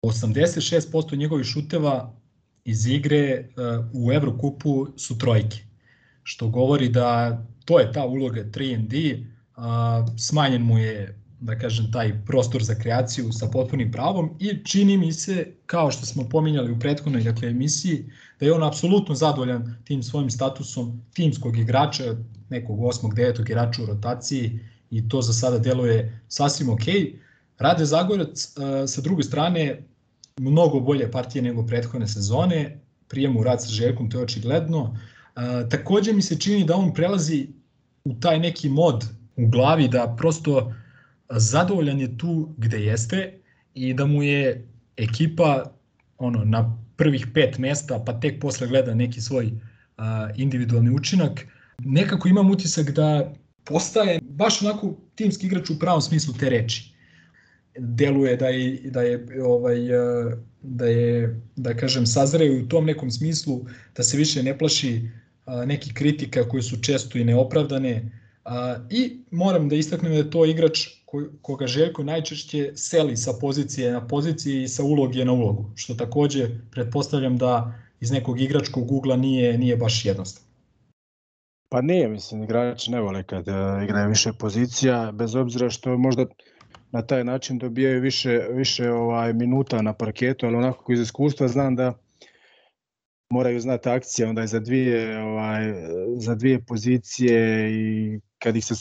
86% njegovih šuteva iz igre e, u Evrokupu su trojke, što govori da to je ta uloga 3&D, a, smanjen mu je da kažem taj prostor za kreaciju sa potpunim pravom i čini mi se kao što smo pominjali u prethodnoj dakle emisiji da je on apsolutno zadovoljan tim svojim statusom timskog igrača, nekog osmog, devetog igrača u rotaciji i to za sada deluje sasvim ok. Rade Zagorac e, sa druge strane mnogo bolje partije nego prethodne sezone, prijem u rad sa Željkom, to je očigledno. E, takođe mi se čini da on prelazi u taj neki mod u glavi da prosto zadovoljan je tu gde jeste i da mu je ekipa ono na prvih pet mesta pa tek posle gleda neki svoj a, individualni učinak. Nekako imam utisak da postaje baš onako timski igrač u pravom smislu te reči. Deluje da je da je ovaj da je da kažem sazreo u tom nekom smislu da se više ne plaši neki kritika koje su često i neopravdane. I moram da istaknem da je to igrač koga Željko najčešće seli sa pozicije na poziciji i sa uloge na ulogu, što takođe pretpostavljam da iz nekog igračkog ugla nije nije baš jednostavno. Pa nije, mislim, igrači ne vole kad igraju više pozicija, bez obzira što možda na taj način dobijaju više, više ovaj minuta na parketu, ali onako iz iskustva znam da moraju znati akcije onda je za dvije ovaj za dvije pozicije i kad ih se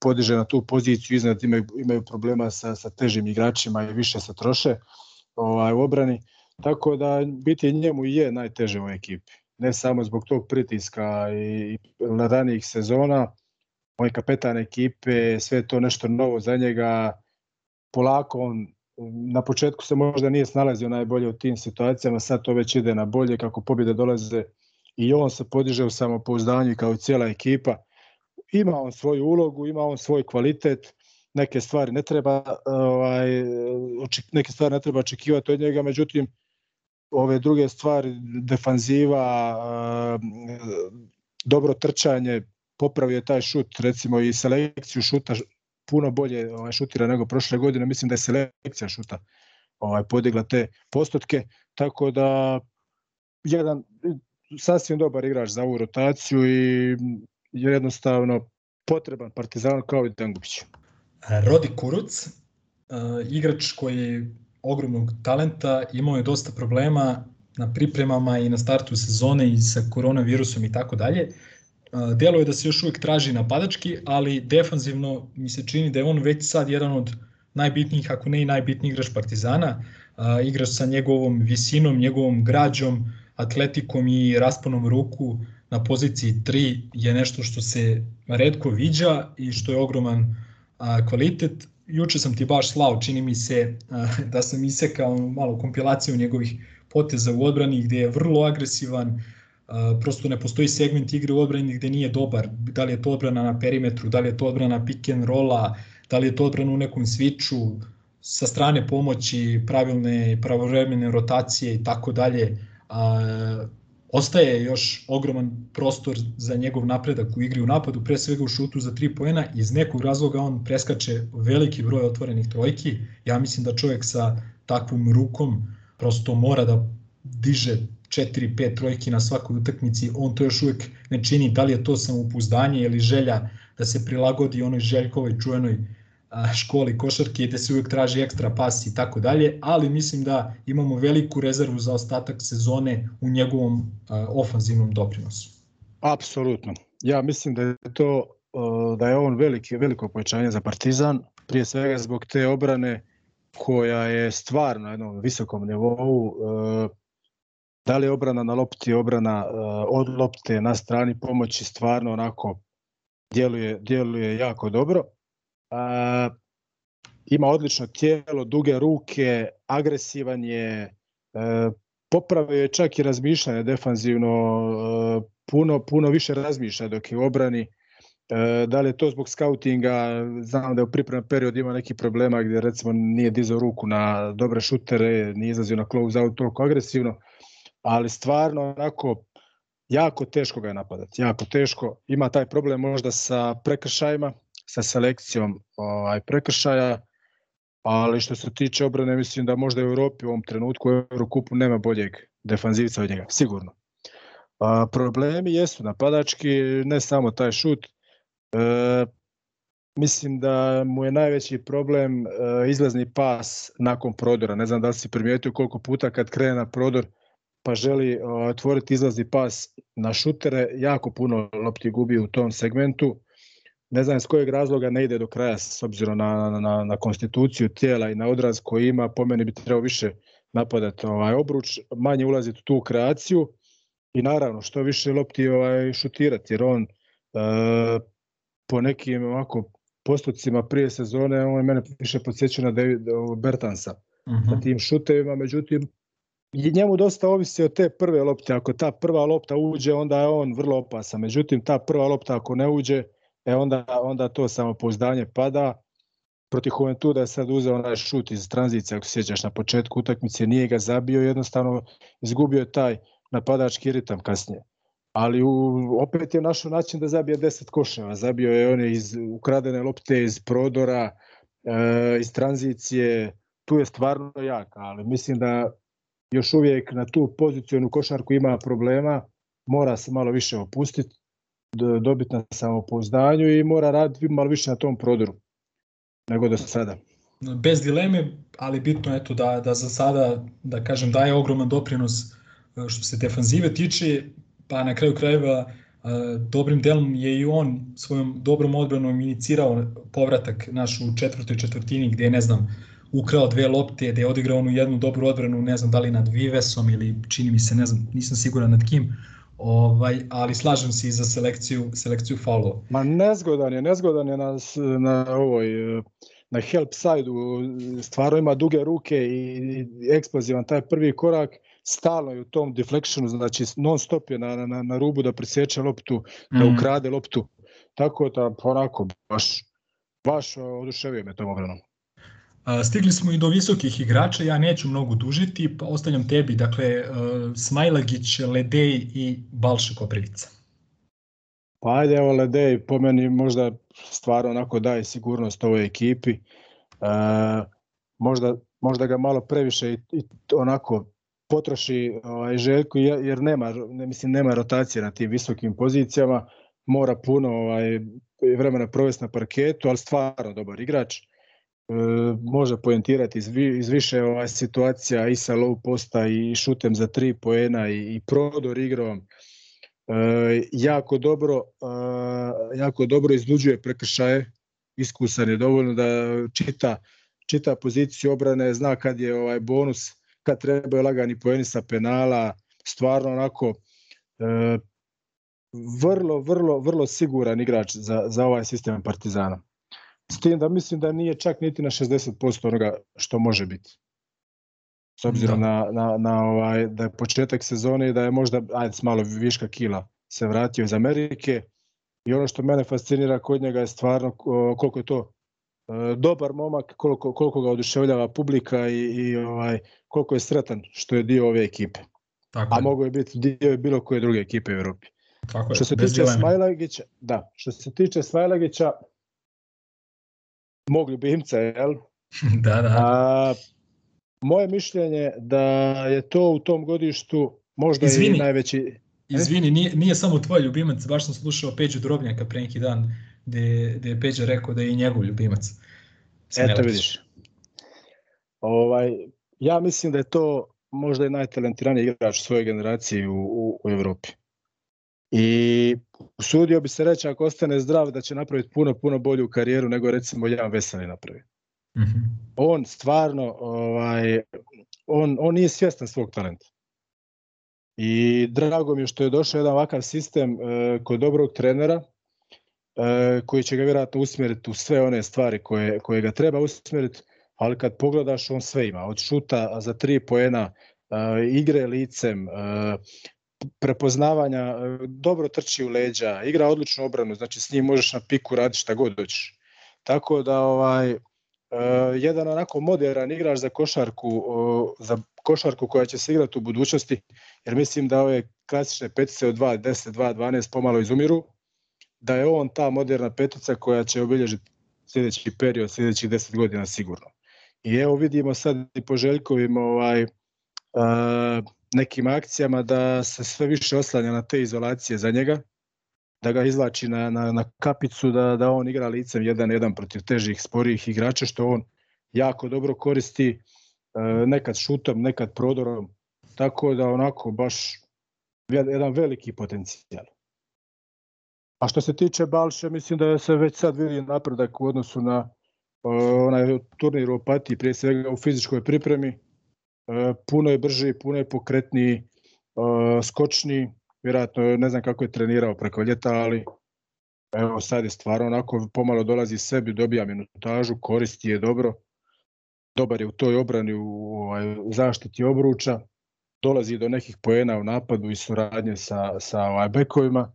podiže na tu poziciju iznad imaju imaju problema sa sa težim igračima i više se troše ovaj u obrani. Tako da biti njemu je najteže u ekipi. Ne samo zbog tog pritiska i, i ranijih sezona on je kapetan ekipe sve to nešto novo za njega polako on na početku se možda nije snalazio najbolje u tim situacijama, sad to već ide na bolje kako pobjede dolaze i on se podiže u samopouzdanju kao i cijela ekipa. Ima on svoju ulogu, ima on svoj kvalitet, neke stvari ne treba ovaj neke stvari ne treba očekivati od njega, međutim ove druge stvari defanziva dobro trčanje popravio je taj šut recimo i selekciju šuta puno bolje ovaj, šutira nego prošle godine, mislim da je selekcija šuta ovaj, podigla te postotke, tako da jedan sasvim dobar igrač za ovu rotaciju i jednostavno potreban Partizan kao i Dangubić. Rodi Kuruc, igrač koji ogromnog talenta, imao je dosta problema na pripremama i na startu sezone i sa koronavirusom i tako dalje. Deluje da se još uvek traži napadački, ali defanzivno mi se čini da je on već sad jedan od najbitnijih, ako ne i najbitniji igrač Partizana. Igrač sa njegovom visinom, njegovom građom, atletikom i rasponom ruku na poziciji 3 je nešto što se redko viđa i što je ogroman kvalitet. Juče sam ti baš slao, čini mi se da sam isekao malo kompilaciju njegovih poteza u odbrani gde je vrlo agresivan, prosto ne postoji segment igre u odbrani gde nije dobar, da li je to odbrana na perimetru, da li je to odbrana pick and rolla, da li je to odbrana u nekom switchu, sa strane pomoći, pravilne i pravovremene rotacije i tako dalje. Ostaje još ogroman prostor za njegov napredak u igri u napadu, pre svega u šutu za 3 poena. Iz nekog razloga on preskače veliki broj otvorenih trojki. Ja mislim da čovjek sa takvom rukom prosto mora da diže 4-5 trojki na svakoj utakmici, on to još uvek ne čini, da li je to samopouzdanje ili želja da se prilagodi onoj Željkovoj čuvenoj školi košarke da se uvek traži ekstra pas i tako dalje, ali mislim da imamo veliku rezervu za ostatak sezone u njegovom ofanzivnom doprinosu. Apsolutno. Ja mislim da je to da je on veliki, veliko povećanje za Partizan, prije svega zbog te obrane koja je stvarno na jednom visokom nivou. Da li je obrana na lopti, obrana uh, od lopte na strani pomoći stvarno onako djeluje, djeluje jako dobro. Uh, ima odlično tijelo, duge ruke, agresivan je, uh, popravio je čak i razmišljanje defanzivno, uh, puno, puno više razmišlja dok je u obrani. Da li je to zbog skautinga, znam da je u pripremnom periodu ima neki problema gdje recimo nije dizao ruku na dobre šutere, nije izlazio na close out toliko agresivno, ali stvarno onako jako teško ga je napadati, jako teško. Ima taj problem možda sa prekršajima, sa selekcijom ovaj, prekršaja, ali što se tiče obrane mislim da možda u Europi u ovom trenutku u Eurokupu nema boljeg defanzivca od njega, sigurno. A, problemi jesu napadački, ne samo taj šut. E, mislim da mu je najveći problem e, izlazni pas nakon prodora. Ne znam da li si primijetio koliko puta kad krene na prodor pa želi otvoriti izlazni pas na šutere, jako puno lopti gubi u tom segmentu. Ne znam s kojeg razloga ne ide do kraja s obzirom na, na, na konstituciju tijela i na odraz koji ima, po meni bi trebao više napadati ovaj obruč, manje ulaziti u tu kreaciju i naravno što više lopti ovaj šutirati jer on e, po nekim ovako postocima prije sezone on je mene više podsjeća na David Bertansa uh -huh. sa tim šutevima, međutim njemu dosta ovisi od te prve lopte. Ako ta prva lopta uđe, onda je on vrlo opasan. Međutim, ta prva lopta ako ne uđe, e onda, onda to samopouzdanje pada. Protiv Juventuda je sad uzeo onaj šut iz tranzicije, ako sjećaš na početku utakmice, nije ga zabio, jednostavno izgubio je taj napadački ritam kasnije. Ali u, opet je našao način da zabije 10 koševa. Zabio je one iz ukradene lopte iz prodora, e, iz tranzicije, tu je stvarno jak, ali mislim da još uvijek na tu pozicijonu košarku ima problema, mora se malo više opustiti, dobiti na samopouzdanju i mora raditi malo više na tom prodoru nego do sada. Bez dileme, ali bitno je to da, da za sada, da kažem, daje ogroman doprinos što se defanzive tiče, pa na kraju krajeva dobrim delom je i on svojom dobrom odbranom inicirao povratak naš u četvrtoj četvrtini gde je, ne znam, ukrao dve lopte, da je odigrao onu jednu dobru odbranu, ne znam da li nad Vivesom ili čini mi se, ne znam, nisam siguran nad kim, ovaj, ali slažem se i za selekciju, selekciju faulova. Ma nezgodan je, nezgodan je na, na ovoj na help side-u, stvarno ima duge ruke i eksplozivan taj prvi korak, stalno je u tom deflectionu, znači non stop je na, na, na rubu da presječe loptu, mm. da ukrade loptu, tako da onako baš, baš oduševio me tom obranom. Stigli smo i do visokih igrača, ja neću mnogo dužiti, pa ostavljam tebi, dakle, Smajlagić, Ledej i Balša Koprivica. Pa ajde, evo Ledej, po meni možda stvarno onako daje sigurnost ovoj ekipi. E, možda, možda ga malo previše i, i onako potroši ovaj, Željko, jer nema, ne, mislim, nema rotacije na tim visokim pozicijama, mora puno ovaj, vremena provesti na parketu, ali stvarno dobar igrač E, može poentirati iz, iz više ovaj, situacija i sa low posta i šutem za tri poena i, i prodor igrom. E, jako dobro e, jako dobro izluđuje prekršaje. Iskusan je dovoljno da čita čita poziciju obrane zna kad je ovaj bonus kad treba lagani poeni sa penala. Stvarno onako e, vrlo vrlo vrlo siguran igrač za za ovaj sistem Partizana S tim da mislim da nije čak niti na 60% onoga što može biti. S obzirom da. na, na, na ovaj, da je početak sezone i da je možda, ajde, malo viška kila se vratio iz Amerike. I ono što mene fascinira kod njega je stvarno koliko je to e, dobar momak, koliko, koliko ga oduševljava publika i, i ovaj, koliko je sretan što je dio ove ekipe. Tako A mogu je biti dio bilo koje druge ekipe u Evropi. Tako je, što se tiče Smajlagića, da, što se tiče Smajlagića, mog ljubimca, jel? da, da. A, moje mišljenje da je to u tom godištu možda Izvini. i najveći... Izvini, nije, nije samo tvoj ljubimac, baš sam slušao Peđu Drobnjaka pre neki dan, gde, gde je Peđa rekao da je i njegov ljubimac. Smelač. Eto vidiš. Ovaj, ja mislim da je to možda i najtalentiraniji igrač svoje generacije u, u, u Evropi. I usudio bi se reći ako ostane zdrav da će napraviti puno, puno bolju karijeru nego recimo Jan Veseli napravi. Mm -hmm. On stvarno, ovaj, on, on nije svjestan svog talenta. I drago mi je što je došao jedan ovakav sistem e, kod dobrog trenera e, koji će ga vjerojatno usmjeriti u sve one stvari koje, koje ga treba usmjeriti, ali kad pogledaš on sve ima, od šuta za tri poena, e, igre licem, e, prepoznavanja, e, dobro trči u leđa, igra odličnu obranu, znači s njim možeš na piku raditi šta god doćeš. Tako da ovaj Uh, jedan onako moderan igrač za košarku, za košarku koja će se igrati u budućnosti, jer mislim da ove klasične petice od 2, 10, 2, 12 pomalo izumiru, da je on ta moderna petica koja će obilježiti sljedeći period, sljedećih 10 godina sigurno. I evo vidimo sad i po Željkovim ovaj, uh, nekim akcijama da se sve više oslanja na te izolacije za njega, da ga izlači na, na, na kapicu, da, da on igra licem 1-1 protiv težih, sporijih igrača, što on jako dobro koristi, nekad šutom, nekad prodorom, tako da onako baš jedan veliki potencijal. A što se tiče Balše, mislim da se već sad vidi napredak u odnosu na onaj turnir u Opatiji, prije svega u fizičkoj pripremi. Puno je brži, puno je pokretniji, skočniji, vjerojatno ne znam kako je trenirao preko ljeta, ali evo sad je stvarno onako pomalo dolazi sebi, dobija minutažu, koristi je dobro, dobar je u toj obrani, u, ovaj, zaštiti obruča, dolazi do nekih poena u napadu i suradnje sa, sa ovaj, bekovima.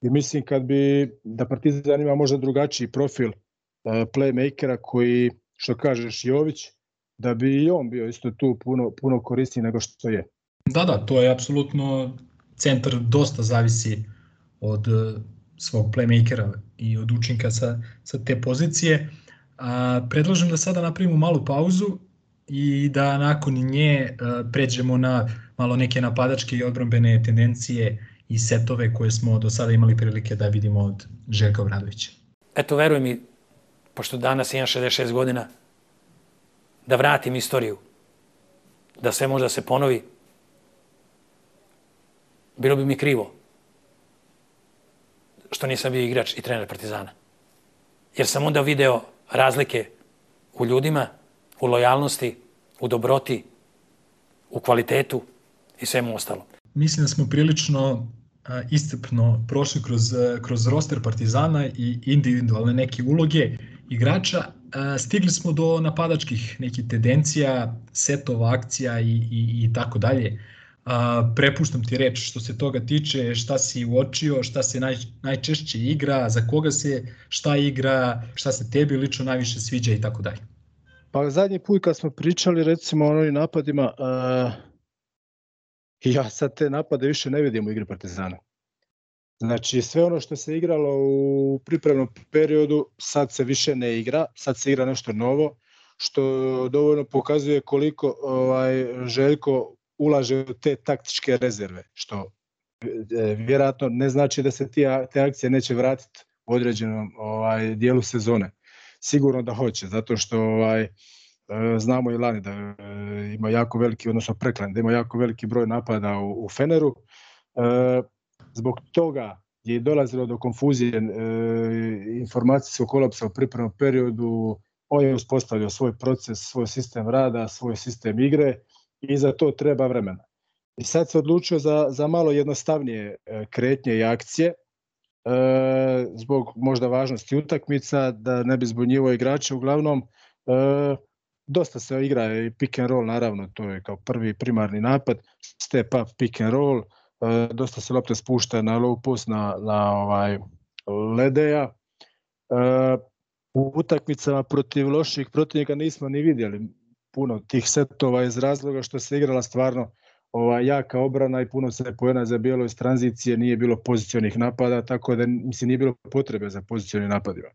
I mislim kad bi da Partizan ima možda drugačiji profil uh, playmakera koji, što kažeš Jović, da bi i on bio isto tu puno, puno korisniji nego što je. Da, da, to je apsolutno centar dosta zavisi od e, svog playmakera i od učinka sa, sa te pozicije. A, predlažem da sada napravimo malu pauzu i da nakon nje a, e, pređemo na malo neke napadačke i odbrambene tendencije i setove koje smo do sada imali prilike da vidimo od Željka Obradovića. Eto, veruj mi, pošto danas imam 66 godina, da vratim istoriju, da sve može da se ponovi, bilo bi mi krivo što nisam bio igrač i trener Partizana. Jer sam onda video razlike u ljudima, u lojalnosti, u dobroti, u kvalitetu i svemu ostalo. Mislim da smo prilično istepno prošli kroz, kroz roster Partizana i individualne neke uloge igrača. Stigli smo do napadačkih nekih tendencija, setova, akcija i, i, i tako dalje. A, prepuštam ti reč što se toga tiče, šta si uočio, šta se naj, najčešće igra, za koga se šta igra, šta se tebi lično najviše sviđa i tako dalje. Pa zadnji put kad smo pričali recimo o onim napadima, uh, ja sad te napade više ne vidim u igri Partizana. Znači sve ono što se igralo u pripremnom periodu sad se više ne igra, sad se igra nešto novo, što dovoljno pokazuje koliko ovaj Željko ulaže u te taktičke rezerve, što e, vjerojatno ne znači da se te, te akcije neće vratiti u određenom ovaj dijelu sezone. Sigurno da hoće, zato što ovaj e, znamo i lani da e, ima jako veliki, odnosno preklan, da ima jako veliki broj napada u, u Feneru. Zbog toga je dolazilo do konfuzije informacijskog kolapsa u pripremnom periodu, on je uspostavio svoj proces, svoj sistem rada, svoj sistem igre, i za to treba vremena. I sad se odlučio za, za malo jednostavnije e, kretnje i akcije, e, zbog možda važnosti utakmica, da ne bi zbunjivo igrače, uglavnom e, dosta se igra i pick and roll, naravno, to je kao prvi primarni napad, step up, pick and roll, e, dosta se lopta spušta na low post, na, na ovaj ledeja. E, u utakmicama protiv loših protivnika nismo ni vidjeli puno tih setova iz razloga što se igrala stvarno ova jaka obrana i puno se pojena za bijelo iz tranzicije, nije bilo pozicionih napada, tako da mislim nije bilo potrebe za pozicionim napadima.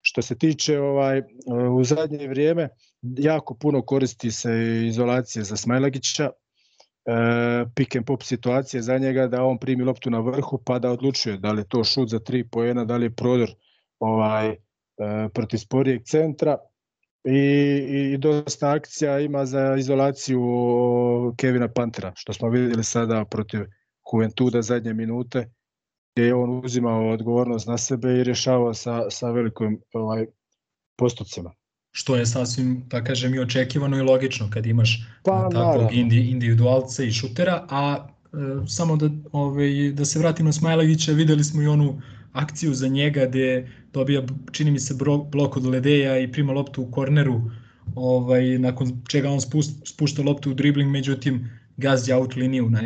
Što se tiče ovaj u zadnje vrijeme jako puno koristi se izolacije za Smajlagića, e, pick and pop situacije za njega da on primi loptu na vrhu pa da odlučuje da li je to šut za tri poena, da li je prodor ovaj e, protiv sporijeg centra i, i dosta akcija ima za izolaciju Kevina Pantera, što smo vidjeli sada protiv Juventuda zadnje minute. gdje je on uzimao odgovornost na sebe i rješavao sa, sa velikim ovaj, postupcima. Što je sasvim, da kažem, i očekivano i logično kad imaš Pa, takvog indi, individualca i šutera, a e, samo da, ovaj, da se vratim na Smajlagića, videli smo i onu akciju za njega gde dobija, čini mi se, bro, blok od Ledeja i prima loptu u korneru, ovaj, nakon čega on spust, spušta loptu u dribling, međutim gazdi out liniju na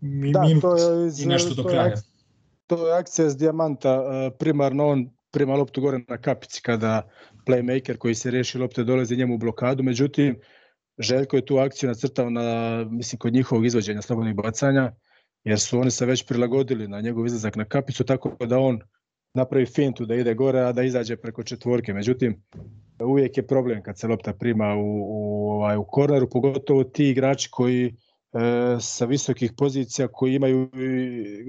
mi, Da, minut to je iz, i nešto do kraja. To je akcija s dijamanta, e, primarno on prima loptu gore na kapici kada playmaker koji se reši lopte dolazi njemu u blokadu, međutim Željko je tu akciju nacrtao na, mislim, kod njihovog izvođenja slobodnih bacanja, jer su oni se već prilagodili na njegov izlazak na kapicu, tako da on napravi fintu da ide gore, a da izađe preko četvorke. Međutim, uvijek je problem kad se lopta prima u, u, ovaj, u korneru, pogotovo ti igrači koji e, sa visokih pozicija koji imaju,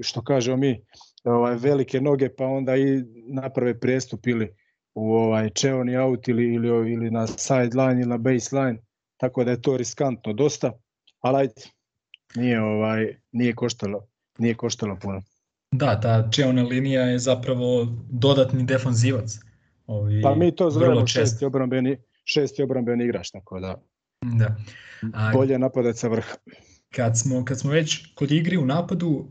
što kažemo mi, ovaj, velike noge, pa onda i naprave prestup ili u ovaj čeoni out ili, ili, ili na sideline ili na baseline, tako da je to riskantno dosta, ali ajde, nije, ovaj, nije, koštalo, nije koštalo puno. Da, ta čeona linija je zapravo dodatni defanzivac. Ovi, Pa mi to zovemo šesti obrambeni, šesti obrambeni igrač, tako da Da. A, bolje napadati sa vrha. kad, smo, kad smo već kod igre u napadu,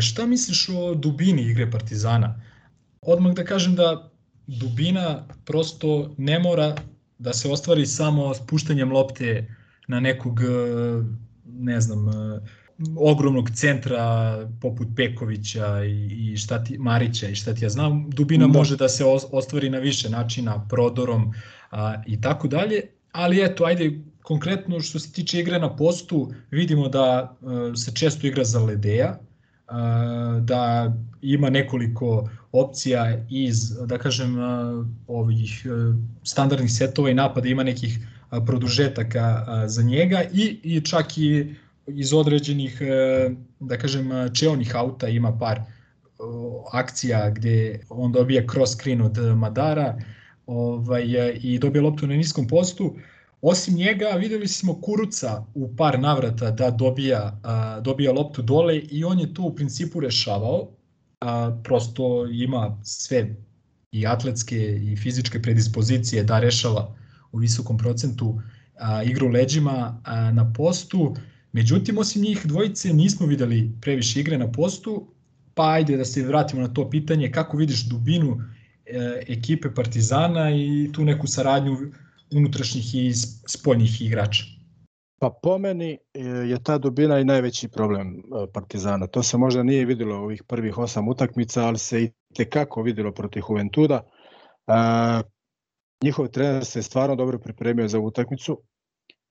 šta misliš o dubini igre Partizana? Odmah da kažem da dubina prosto ne mora da se ostvari samo spuštanjem lopte na nekog, ne znam, ogromnog centra poput Pekovića i, i šta ti, Marića i šta ti ja znam, dubina Da. može da se os- ostvari na više načina, prodorom a, i tako dalje, ali eto, ajde, konkretno što se tiče igre na postu, vidimo da e, se često igra za Ledeja, da ima nekoliko opcija iz, da kažem, ovih e, standardnih setova i napada, ima nekih produžetaka za njega i, i čak i iz određenih, e, da kažem, čeonih auta ima par akcija gde on dobija cross screen od Madara ovaj, e, i dobija loptu na niskom postu. Osim njega videli smo Kuruca u par navrata da dobija, a, dobija loptu dole i on je to u principu rešavao. A, prosto ima sve i atletske i fizičke predispozicije da rešava u visokom procentu a, igru leđima a, na postu. Međutim, osim njih dvojice nismo videli previše igre na postu, pa ajde da se vratimo na to pitanje kako vidiš dubinu e, ekipe Partizana i tu neku saradnju unutrašnjih i spoljnih igrača. Pa po meni e, je ta dubina i najveći problem e, Partizana. To se možda nije videlo u ovih prvih osam utakmica, ali se i tekako videlo protiv Juventuda. E, njihov trener se stvarno dobro pripremio za utakmicu.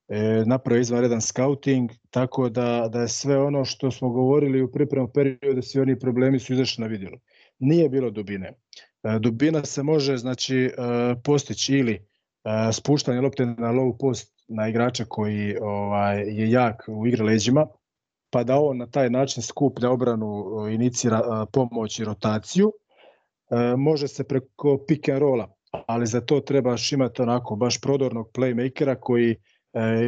E, napravio izvanredan scouting, tako da, da je sve ono što smo govorili u pripremnom periodu, svi oni problemi su izašli na vidjelo. Nije bilo dubine. Dubina se može znači postići ili spuštanje lopte na low post na igrača koji ovaj je jak u igre leđima, pa da on na taj način skuplja obranu, e, inicira e, pomoć i rotaciju. E, može se preko pick and rolla, ali za to trebaš imati onako baš prodornog playmakera koji e,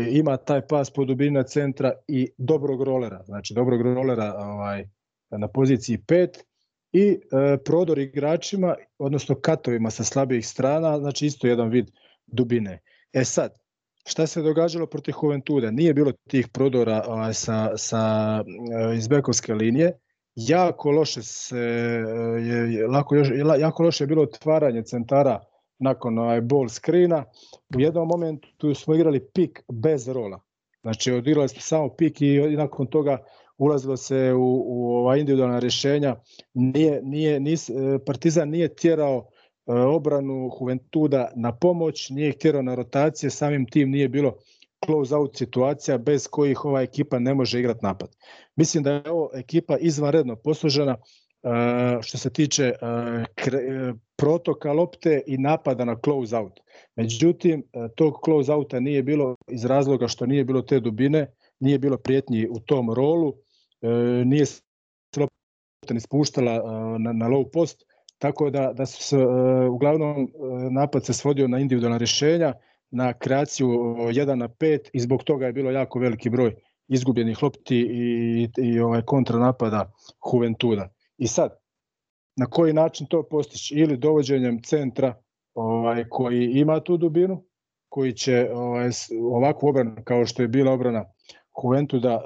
ima taj pas po dubini na centra i dobrog rolera, znači dobrog rolera ovaj, na poziciji 5 i e, prodor igračima, odnosno katovima sa slabijih strana, znači isto jedan vid dubine. E sad, šta se događalo protiv Juventuda? Nije bilo tih prodora ovaj, sa, sa e, iz bekovske linije. Jako loše se e, je, lako još, jako loše je bilo otvaranje centara nakon ovaj ball screena. U jednom momentu smo igrali pik bez rola. Znači odigrali smo samo pik i, nakon toga ulazilo se u, u ova individualna rješenja. Nije, nije, nis, e, Partizan nije tjerao obranu Juventuda na pomoć, nije ih tjerao na rotacije, samim tim nije bilo close out situacija bez kojih ova ekipa ne može igrati napad. Mislim da je ovo ekipa izvanredno poslužena uh, što se tiče uh, protoka lopte i napada na close out. Međutim, tog close outa nije bilo iz razloga što nije bilo te dubine, nije bilo prijetnji u tom rolu, nije se lopta ni spuštala na low post, tako da, da su se, uh, uglavnom uh, napad se svodio na individualna rješenja, na kreaciju 1 na 5 i zbog toga je bilo jako veliki broj izgubljenih lopti i, i ovaj kontranapada Juventuda. I sad, na koji način to postići ili dovođenjem centra ovaj koji ima tu dubinu koji će ovaj ovakvu obranu kao što je bila obrana Juventuda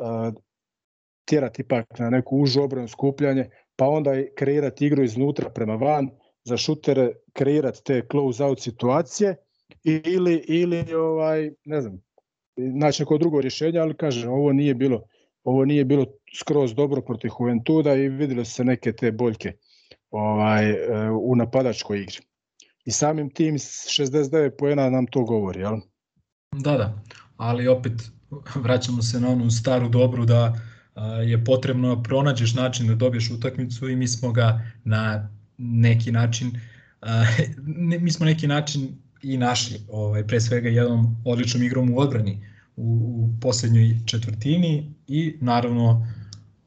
tjerati ipak na neku užu obranu skupljanje pa onda kreirati igru iznutra prema van za šutere kreirati te close out situacije ili ili ovaj ne znam naći neko drugo rješenje ali kažem ovo nije bilo ovo nije bilo skroz dobro protiv Juventuda i vidjeli su se neke te boljke ovaj, e, u napadačkoj igri. I samim tim s 69 poena nam to govori, jel? Da, da, ali opet vraćamo se na onu staru dobru da je potrebno da pronađeš način da dobiješ utakmicu i mi smo ga na neki način ne, mi smo neki način i našli, ovaj, pre svega jednom odličnom igrom u odbrani u, u poslednjoj četvrtini i naravno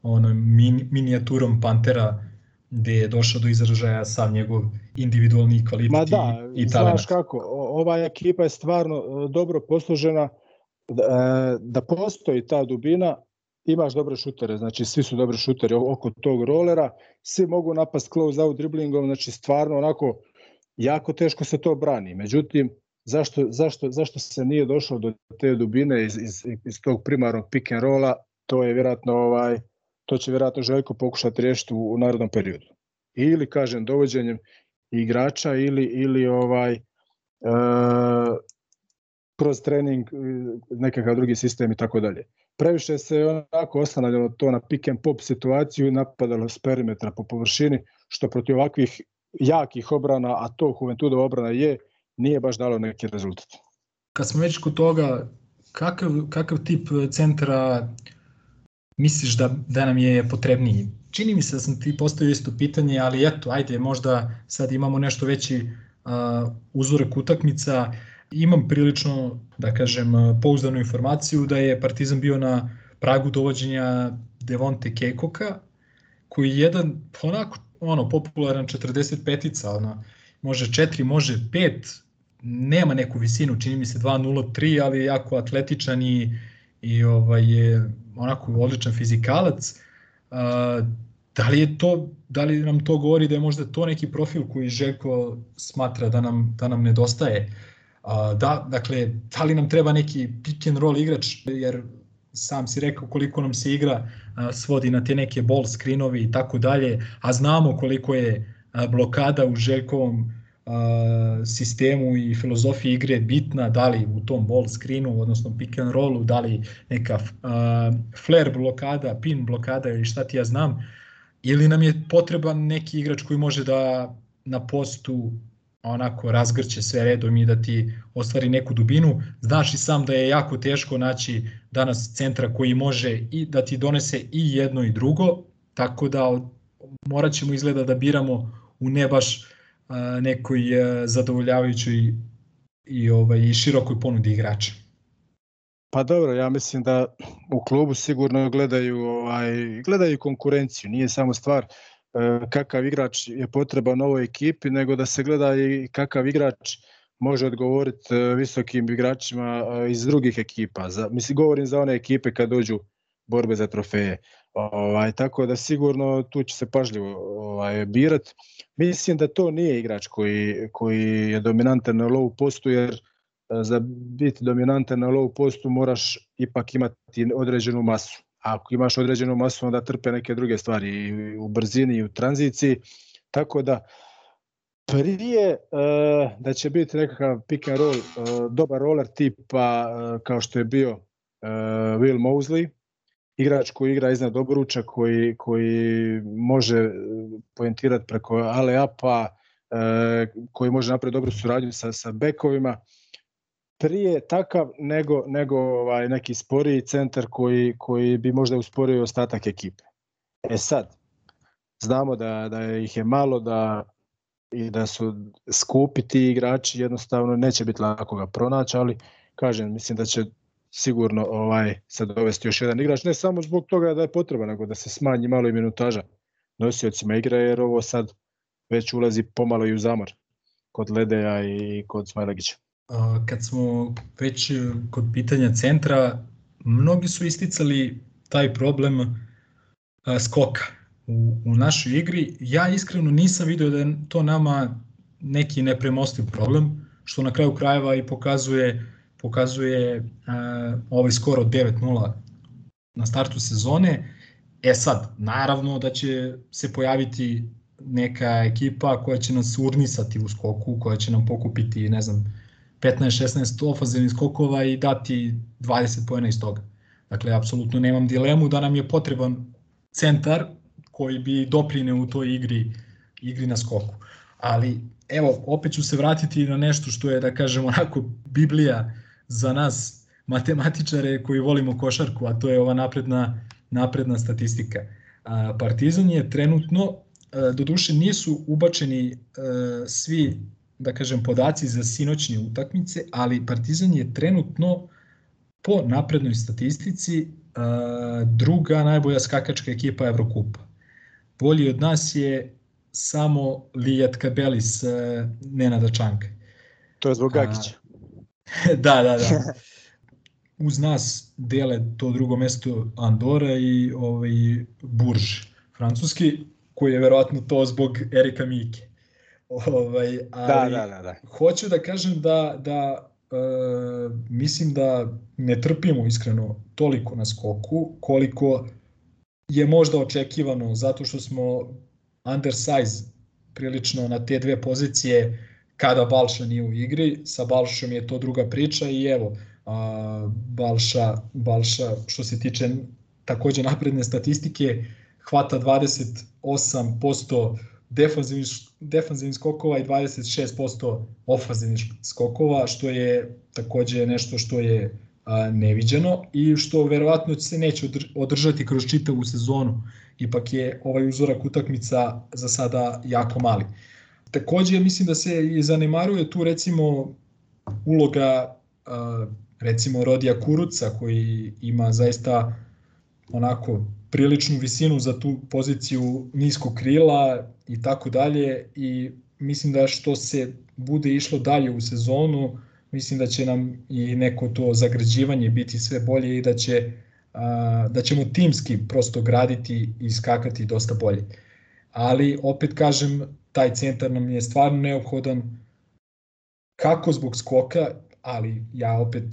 ono, min, minijaturom Pantera gde je došao do izražaja sam njegov individualni kvalitet Ma da, i, i talent. znaš kako, ova ekipa je stvarno e, dobro poslužena, da, da postoji ta dubina, imaš dobre šutere, znači svi su dobri šuteri oko tog rolera, svi mogu napast close out driblingom, znači stvarno onako jako teško se to brani. Međutim, zašto, zašto, zašto se nije došlo do te dubine iz, iz, iz tog primarnog pick and rolla, to je vjerojatno ovaj, to će vjerojatno Željko pokušati riješiti u, u narodnom periodu. Ili kažem dovođenjem igrača ili ili ovaj e, kroz trening e, nekakav drugi sistem i tako dalje. Previše se onako oslanjalo to na pick and pop situaciju i napadalo s perimetra po površini, što protiv ovakvih jakih obrana, a to Juventudova obrana je, nije baš dalo neki rezultat. kad smo već kod toga, kakav, kakav tip centra misliš da, da nam je potrebniji? Čini mi se da sam ti postavio isto pitanje, ali eto, ajde, možda sad imamo nešto veći uh, uzorak utakmica. Imam prilično, da kažem, pouzdanu informaciju da je Partizan bio na pragu dovođenja Devonte Kekoka, koji je jedan onako ono popularan 45-ica, ona može 4, može 5, nema neku visinu, čini mi se 2.03, ali je jako atletičan i, i ovaj je onako odličan fizikalac. Uh, da li je to da li nam to govori da je možda to neki profil koji Željko smatra da nam da nam nedostaje? Da, dakle, da li nam treba neki pick and roll igrač jer sam si rekao koliko nam se igra svodi na te neke ball screenovi i tako dalje, a znamo koliko je blokada u Željkovom sistemu i filozofiji igre bitna, da li u tom ball screenu, odnosno pick and rollu, da li neka flare blokada, pin blokada ili šta ti ja znam, ili nam je potreban neki igrač koji može da na postu onako razgrće sve redom i da ti ostvari neku dubinu. Znaš i sam da je jako teško naći danas centra koji može i da ti donese i jedno i drugo, tako da morat ćemo izgleda da biramo u ne baš a, nekoj zadovoljavajućoj i, ovaj, i širokoj ponudi igrača. Pa dobro, ja mislim da u klubu sigurno gledaju ovaj gledaju konkurenciju, nije samo stvar e, kakav igrač je potreban ovoj ekipi, nego da se gleda i kakav igrač može odgovoriti e, visokim igračima e, iz drugih ekipa. Za, mislim, govorim za one ekipe kad dođu borbe za trofeje. Ovaj, tako da sigurno tu će se pažljivo ovaj, birat. Mislim da to nije igrač koji, koji je dominantan na low postu, jer e, za biti dominantan na low postu moraš ipak imati određenu masu. Ako imaš određenu masu, onda trpe neke druge stvari i u brzini i u tranziciji. Tako da prije uh, da će biti nekakav pick and roll, uh, dobar roller tipa uh, kao što je bio Will Mosley, igrač koji igra iznad obruča, koji, koji može pojentirati preko ale-apa, koji može napraviti dobru suradnju sa, sa bekovima, prije takav nego, nego ovaj, neki sporiji centar koji, koji bi možda usporio ostatak ekipe. E sad, znamo da, da ih je malo, da i da su skupi ti igrači, jednostavno neće biti lako ga pronaći, ali kažem, mislim da će sigurno ovaj se dovesti još jedan igrač, ne samo zbog toga da je potreba, nego da se smanji malo i minutaža nosiocima igre, jer ovo sad već ulazi pomalo i u zamor kod Ledeja i kod Smajlegića. Kad smo već kod pitanja centra, mnogi su isticali taj problem a, skoka. u, u našoj igri. Ja iskreno nisam video da je to nama neki nepremostiv problem, što na kraju krajeva i pokazuje pokazuje uh, ovaj skor od 9-0 na startu sezone. E sad, naravno da će se pojaviti neka ekipa koja će nas urnisati u skoku, koja će nam pokupiti, ne znam, 15-16 ofazivnih skokova i dati 20 pojena iz toga. Dakle, apsolutno nemam dilemu da nam je potreban centar koji bi doprineo u toj igri, igri na skoku. Ali, evo, opet ću se vratiti na nešto što je, da kažem, onako, Biblija za nas matematičare koji volimo košarku, a to je ova napredna, napredna statistika. Partizan je trenutno, do duše nisu ubačeni svi da kažem, podaci za sinoćne utakmice, ali Partizan je trenutno po naprednoj statistici druga najbolja skakačka ekipa Evrokupa. Bolji od nas je samo Lijat Kabelis Nenada Čanka. To je zbog Gagića. da, da, da. Uz nas dele to drugo mesto Andora i ovaj, Burž, francuski, koji je verovatno to zbog Erika Mike. Ovaj, Da, ali da, da, da. Hoću da kažem da, da e, mislim da ne trpimo iskreno toliko na skoku koliko je možda očekivano zato što smo undersize prilično na te dve pozicije kada Balša nije u igri, sa Balšom je to druga priča i evo, a, Balša, Balša što se tiče takođe napredne statistike, hvata 28% defanzivnih, defanzivnih skokova i 26% ofanzivnih skokova, što je takođe nešto što je neviđeno i što verovatno se neće održati kroz čitavu sezonu. Ipak je ovaj uzorak utakmica za sada jako mali. Takođe mislim da se i zanemaruje tu recimo uloga recimo Rodija Kuruca koji ima zaista onako priličnu visinu za tu poziciju niskog krila i tako dalje i mislim da što se bude išlo dalje u sezonu mislim da će nam i neko to zagrađivanje biti sve bolje i da će da ćemo timski prosto graditi i skakati dosta bolje. Ali opet kažem taj centar nam je stvarno neophodan kako zbog skoka, ali ja opet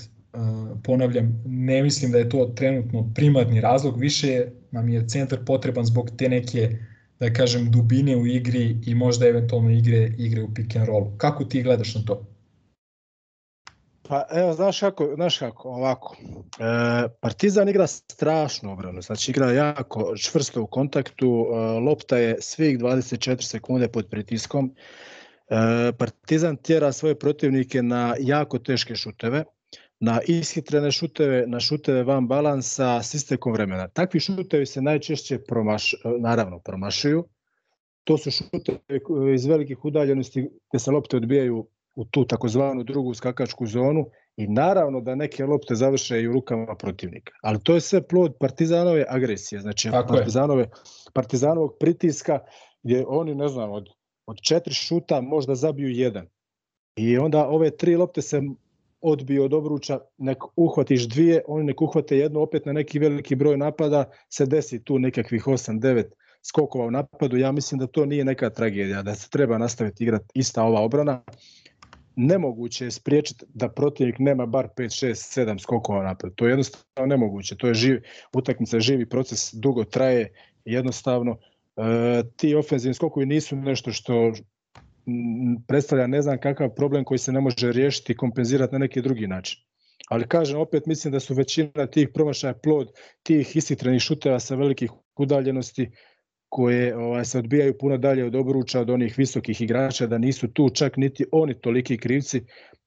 ponavljam, ne mislim da je to trenutno primarni razlog, više nam je centar potreban zbog te neke da kažem dubine u igri i možda eventualno igre igre u pick and roll. Kako ti gledaš na to? Pa evo, znaš kako, znaš kako, ovako. E, Partizan igra strašnu obranu, znači igra jako čvrsto u kontaktu, e, lopta je svih 24 sekunde pod pritiskom. E, Partizan tjera svoje protivnike na jako teške šuteve, na ishitrene šuteve, na šuteve van balansa s istekom vremena. Takvi šutevi se najčešće promaš, naravno promašuju. To su šutevi iz velikih udaljenosti gde se lopte odbijaju u tu takozvanu drugu skakačku zonu i naravno da neke lopte završe i u rukama protivnika. Ali to je sve plod partizanove agresije, znači Tako je. partizanove, partizanovog pritiska gdje oni, ne znam, od, od četiri šuta možda zabiju jedan. I onda ove tri lopte se odbiju od obruča, nek uhvatiš dvije, oni nek uhvate jednu, opet na neki veliki broj napada se desi tu nekakvih 8-9 skokova u napadu. Ja mislim da to nije neka tragedija, da se treba nastaviti igrati ista ova obrana nemoguće je spriječiti da protivnik nema bar 5, 6, 7 skokova napred. To je jednostavno nemoguće. To je živ, utakmica živi proces, dugo traje, jednostavno e, ti ofenzivni skokovi nisu nešto što predstavlja ne znam kakav problem koji se ne može riješiti i kompenzirati na neki drugi način. Ali kažem, opet mislim da su većina tih promašaja plod tih isitrenih šuteva sa velikih udaljenosti koje ovaj, se odbijaju puno dalje od obruča od onih visokih igrača, da nisu tu čak niti oni toliki krivci.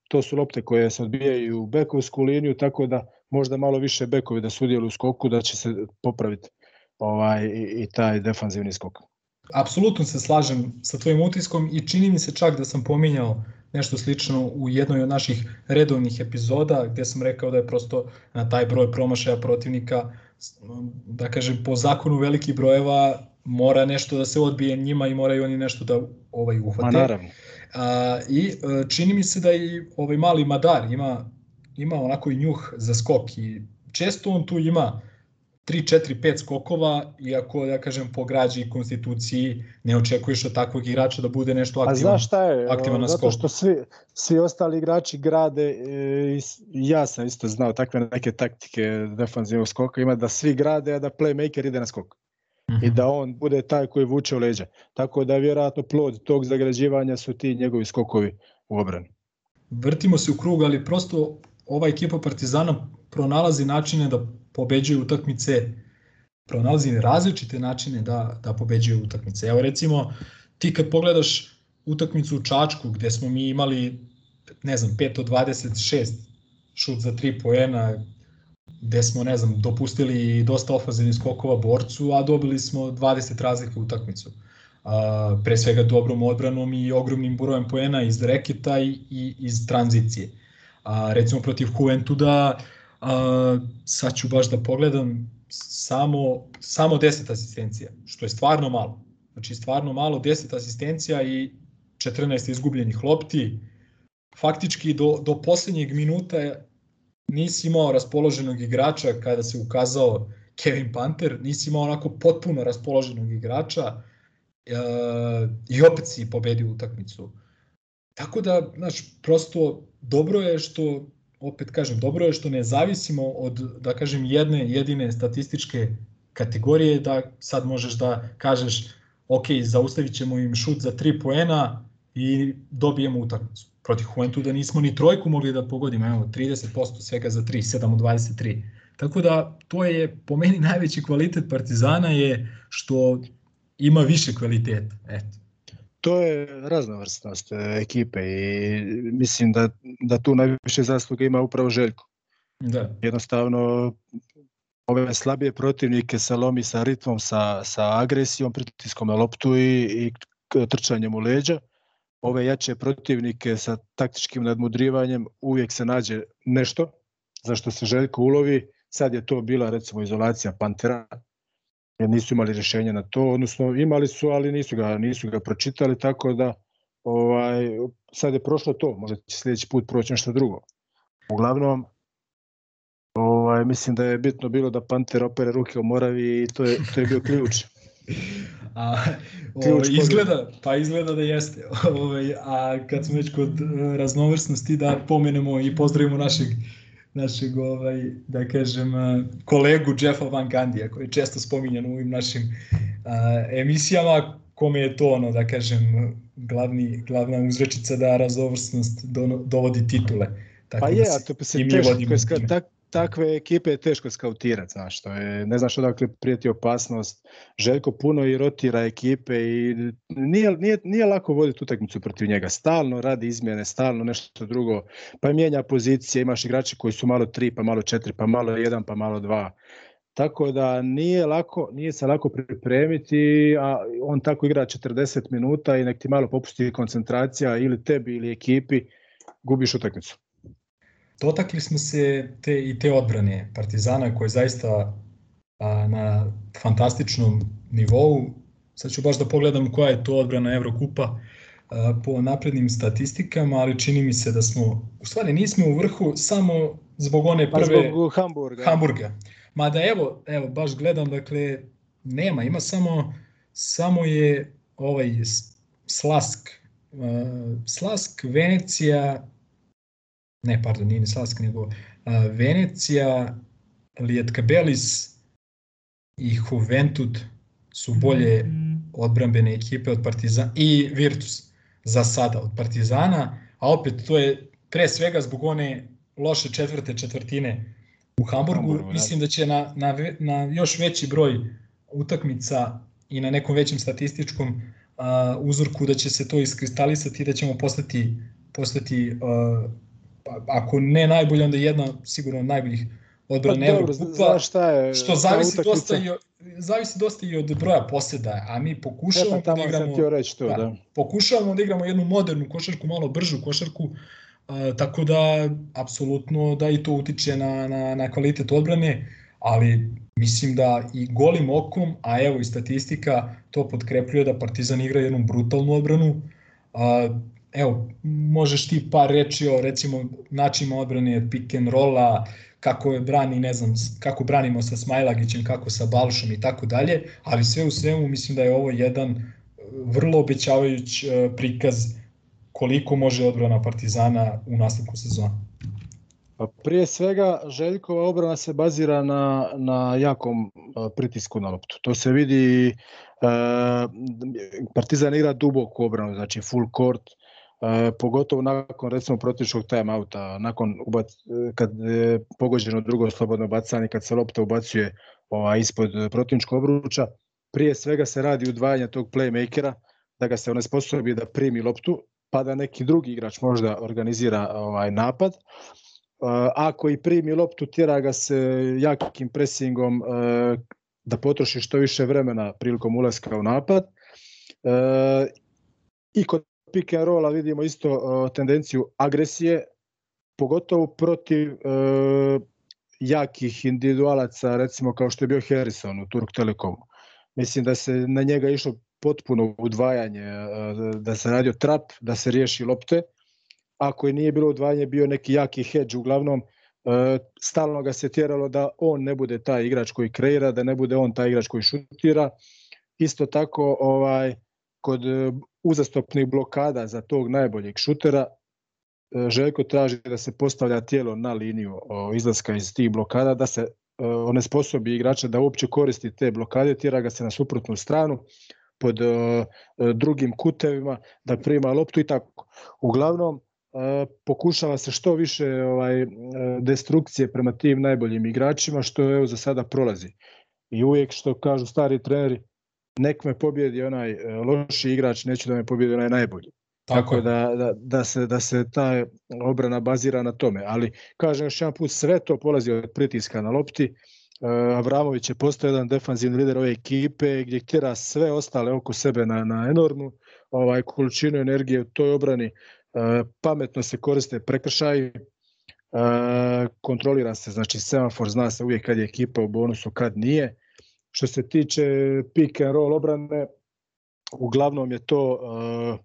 To su lopte koje se odbijaju u bekovsku liniju, tako da možda malo više bekovi da sudjeluju u skoku, da će se popraviti ovaj, i, i taj defanzivni skok. Apsolutno se slažem sa tvojim utiskom i čini mi se čak da sam pominjao nešto slično u jednoj od naših redovnih epizoda gde sam rekao da je prosto na taj broj promašaja protivnika da kažem po zakonu velikih brojeva mora nešto da se odbije njima i moraju oni nešto da ovaj uhvate. Ma naravno. A, I e, čini mi se da i ovaj mali Madar ima, ima onako i njuh za skok i često on tu ima 3, 4, 5 skokova, iako, da kažem, po građi i konstituciji ne očekuješ od takvog igrača da bude nešto A aktivan. znaš šta je? aktivan na Zato skoku. što svi, svi ostali igrači grade, e, ja sam isto znao takve neke taktike defanzivnog skoka, ima da svi grade, a da playmaker ide na skok. Mhm. I da on bude taj koji vuče u leđa. Tako da vjerojatno plod tog zagrađivanja su ti njegovi skokovi u obrani. vrtimo se u krug, ali prosto ova ekipa Partizana pronalazi načine da pobeđuju utakmice, pronalazi različite načine da, da pobeđuju utakmice. Evo recimo, ti kad pogledaš utakmicu u Čačku gde smo mi imali, ne znam, 5 od 26 šut za 3 poena, gde smo, ne znam, dopustili dosta ofazivnih skokova borcu, a dobili smo 20 razlike u utakmicu. A, pre svega dobrom odbranom i ogromnim brojem poena iz reketa i, i iz tranzicije. A, recimo protiv Juventuda, a, sad ću baš da pogledam, samo, samo 10 asistencija, što je stvarno malo. Znači stvarno malo, 10 asistencija i 14 izgubljenih lopti. Faktički do, do poslednjeg minuta nisi imao raspoloženog igrača kada se ukazao Kevin Panter, nisi imao onako potpuno raspoloženog igrača e, i opet si pobedio utakmicu. Tako da, znaš, prosto dobro je što, opet kažem, dobro je što ne zavisimo od, da kažem, jedne jedine statističke kategorije, da sad možeš da kažeš, ok, zaustavit ćemo im šut za 3 poena i dobijemo utakmicu. Protiv Juventuda nismo ni trojku mogli da pogodimo, evo, 30% svega za 3, 7 od 23. Tako da, to je, po meni, najveći kvalitet Partizana je što ima više kvaliteta. Eto. To je raznovrsnost ekipe i mislim da, da tu najviše zasluga ima upravo Željko. Da. Jednostavno ove slabije protivnike sa lomi sa ritmom, sa, sa agresijom, pritiskom na loptu i, i trčanjem u leđa. Ove jače protivnike sa taktičkim nadmudrivanjem uvijek se nađe nešto za što se Željko ulovi. Sad je to bila recimo izolacija Pantera, jer nisu imali rješenje na to, odnosno imali su, ali nisu ga, nisu ga pročitali, tako da ovaj, sad je prošlo to, možda će sljedeći put proći nešto drugo. Uglavnom, ovaj, mislim da je bitno bilo da Panter opere ruke u Moravi i to je, to je bio ključ. A, ovo, pobjede. izgleda, pa izgleda da jeste. Ovaj, a kad smo već kod e, raznovrsnosti, da pomenemo i pozdravimo našeg našeg, ovaj, da kažem, e, kolegu Jeffa Van Gandija, koji je često spominjan u ovim našim a, emisijama, kome je to, ono, da kažem, glavni, glavna uzrečica da raznovrsnost do, dovodi titule. Tako Pa da je, a to se teško, takve ekipe je teško skautirati, znaš, to je, ne znaš odakle prijeti opasnost. Željko puno i rotira ekipe i nije, nije, nije lako voditi utakmicu protiv njega. Stalno radi izmjene, stalno nešto drugo, pa mijenja pozicije, imaš igrače koji su malo tri, pa malo četiri, pa malo jedan, pa malo dva. Tako da nije lako, nije se lako pripremiti, a on tako igra 40 minuta i nek ti malo popusti koncentracija ili tebi ili ekipi, gubiš utakmicu. Dotakli smo se te i te odbrane Partizana koje je zaista a, na fantastičnom nivou. Sad ću baš da pogledam koja je to odbrana Evrokupa a, po naprednim statistikama, ali čini mi se da smo, u stvari nismo u vrhu samo zbog one Pa prve zbog Hamburga. Hamburga. Mada evo, evo baš gledam, dakle nema, ima samo samo je ovaj Slask Slask Venecija ne, pardon, nije ni Slask, nego uh, Venecija, Lietkabelis i Juventud su bolje odbrambene ekipe od Partizana i Virtus za sada od Partizana, a opet to je pre svega zbog one loše četvrte četvrtine u Hamburgu. Hamburgu, da. Mislim da će na, na, na još veći broj utakmica i na nekom većem statističkom uh, uzorku da će se to iskristalisati i da ćemo postati, postati uh, pa, ako ne najbolje, onda jedna sigurno od najboljih Pa odbrana Evrokupa, znaš šta je? što zavisi utakmica- dosta, i, zavisi dosta i od broja poseda, a mi pokušavamo pa tamo da igramo reći to, da. da. pokušavamo da igramo jednu modernu košarku, malo bržu košarku, a, tako da apsolutno da i to utiče na, na, na kvalitet odbrane, ali mislim da i golim okom, a evo i statistika to potkrepljuje da Partizan igra jednu brutalnu odbranu. A, evo, možeš ti par reči o recimo načinima odbrane pick and rolla, kako je brani, ne znam, kako branimo sa Smajlagićem, kako sa Balšom i tako dalje, ali sve u svemu mislim da je ovo jedan e, vrlo obećavajuć e, prikaz koliko može odbrana Partizana u nastavku sezona. Pa prije svega Željkova obrana se bazira na, na jakom a, pritisku na loptu. To se vidi, e, Partizan igra duboku obranu, znači full court, e, pogotovo nakon recimo protivničkog timeouta, nakon ubac, e, kad je pogođeno drugo slobodno bacanje, kad se lopta ubacuje ovaj, ispod protivničkog obruča, prije svega se radi udvajanje tog playmakera, da ga se onesposobi da primi loptu, pa da neki drugi igrač možda organizira ovaj napad. Uh, ako i primi loptu, tjera ga se jakim presingom uh, da potroši što više vremena prilikom ulaska u napad. Uh, I kod pick and rolla vidimo isto uh, tendenciju agresije, pogotovo protiv uh, jakih individualaca, recimo kao što je bio Harrison u Turk Telekomu. Mislim da se na njega išlo potpuno udvajanje, uh, da se radio trap, da se riješi lopte, ako je nije bilo udvajanje, bio neki jaki hedge, uglavnom e, stalno ga se tjeralo da on ne bude taj igrač koji kreira, da ne bude on taj igrač koji šutira. Isto tako ovaj kod e, uzastopnih blokada za tog najboljeg šutera e, Željko traži da se postavlja tijelo na liniju izlaska iz tih blokada, da se e, onesposobi igrača da uopće koristi te blokade, tjera ga se na suprotnu stranu pod e, drugim kutevima, da prima loptu i tako. Uglavnom, pokušava se što više ovaj destrukcije prema tim najboljim igračima što evo za sada prolazi. I uvijek što kažu stari treneri, nek me pobjedi onaj e, loši igrač, neću da me pobjedi onaj najbolji. Tako da, da, da, se, da se ta obrana bazira na tome. Ali, kažem još jedan put, sve to polazi od pritiska na lopti. Uh, Avramović je postao jedan defanzivni lider ove ekipe gdje tjera sve ostale oko sebe na, na enormnu ovaj, količinu energije u toj obrani. Uh, pametno se koriste prekršaji, uh, kontrolira se, znači semafor zna se uvijek kad je ekipa u bonusu, kad nije. Što se tiče pick and roll obrane, uglavnom je to uh,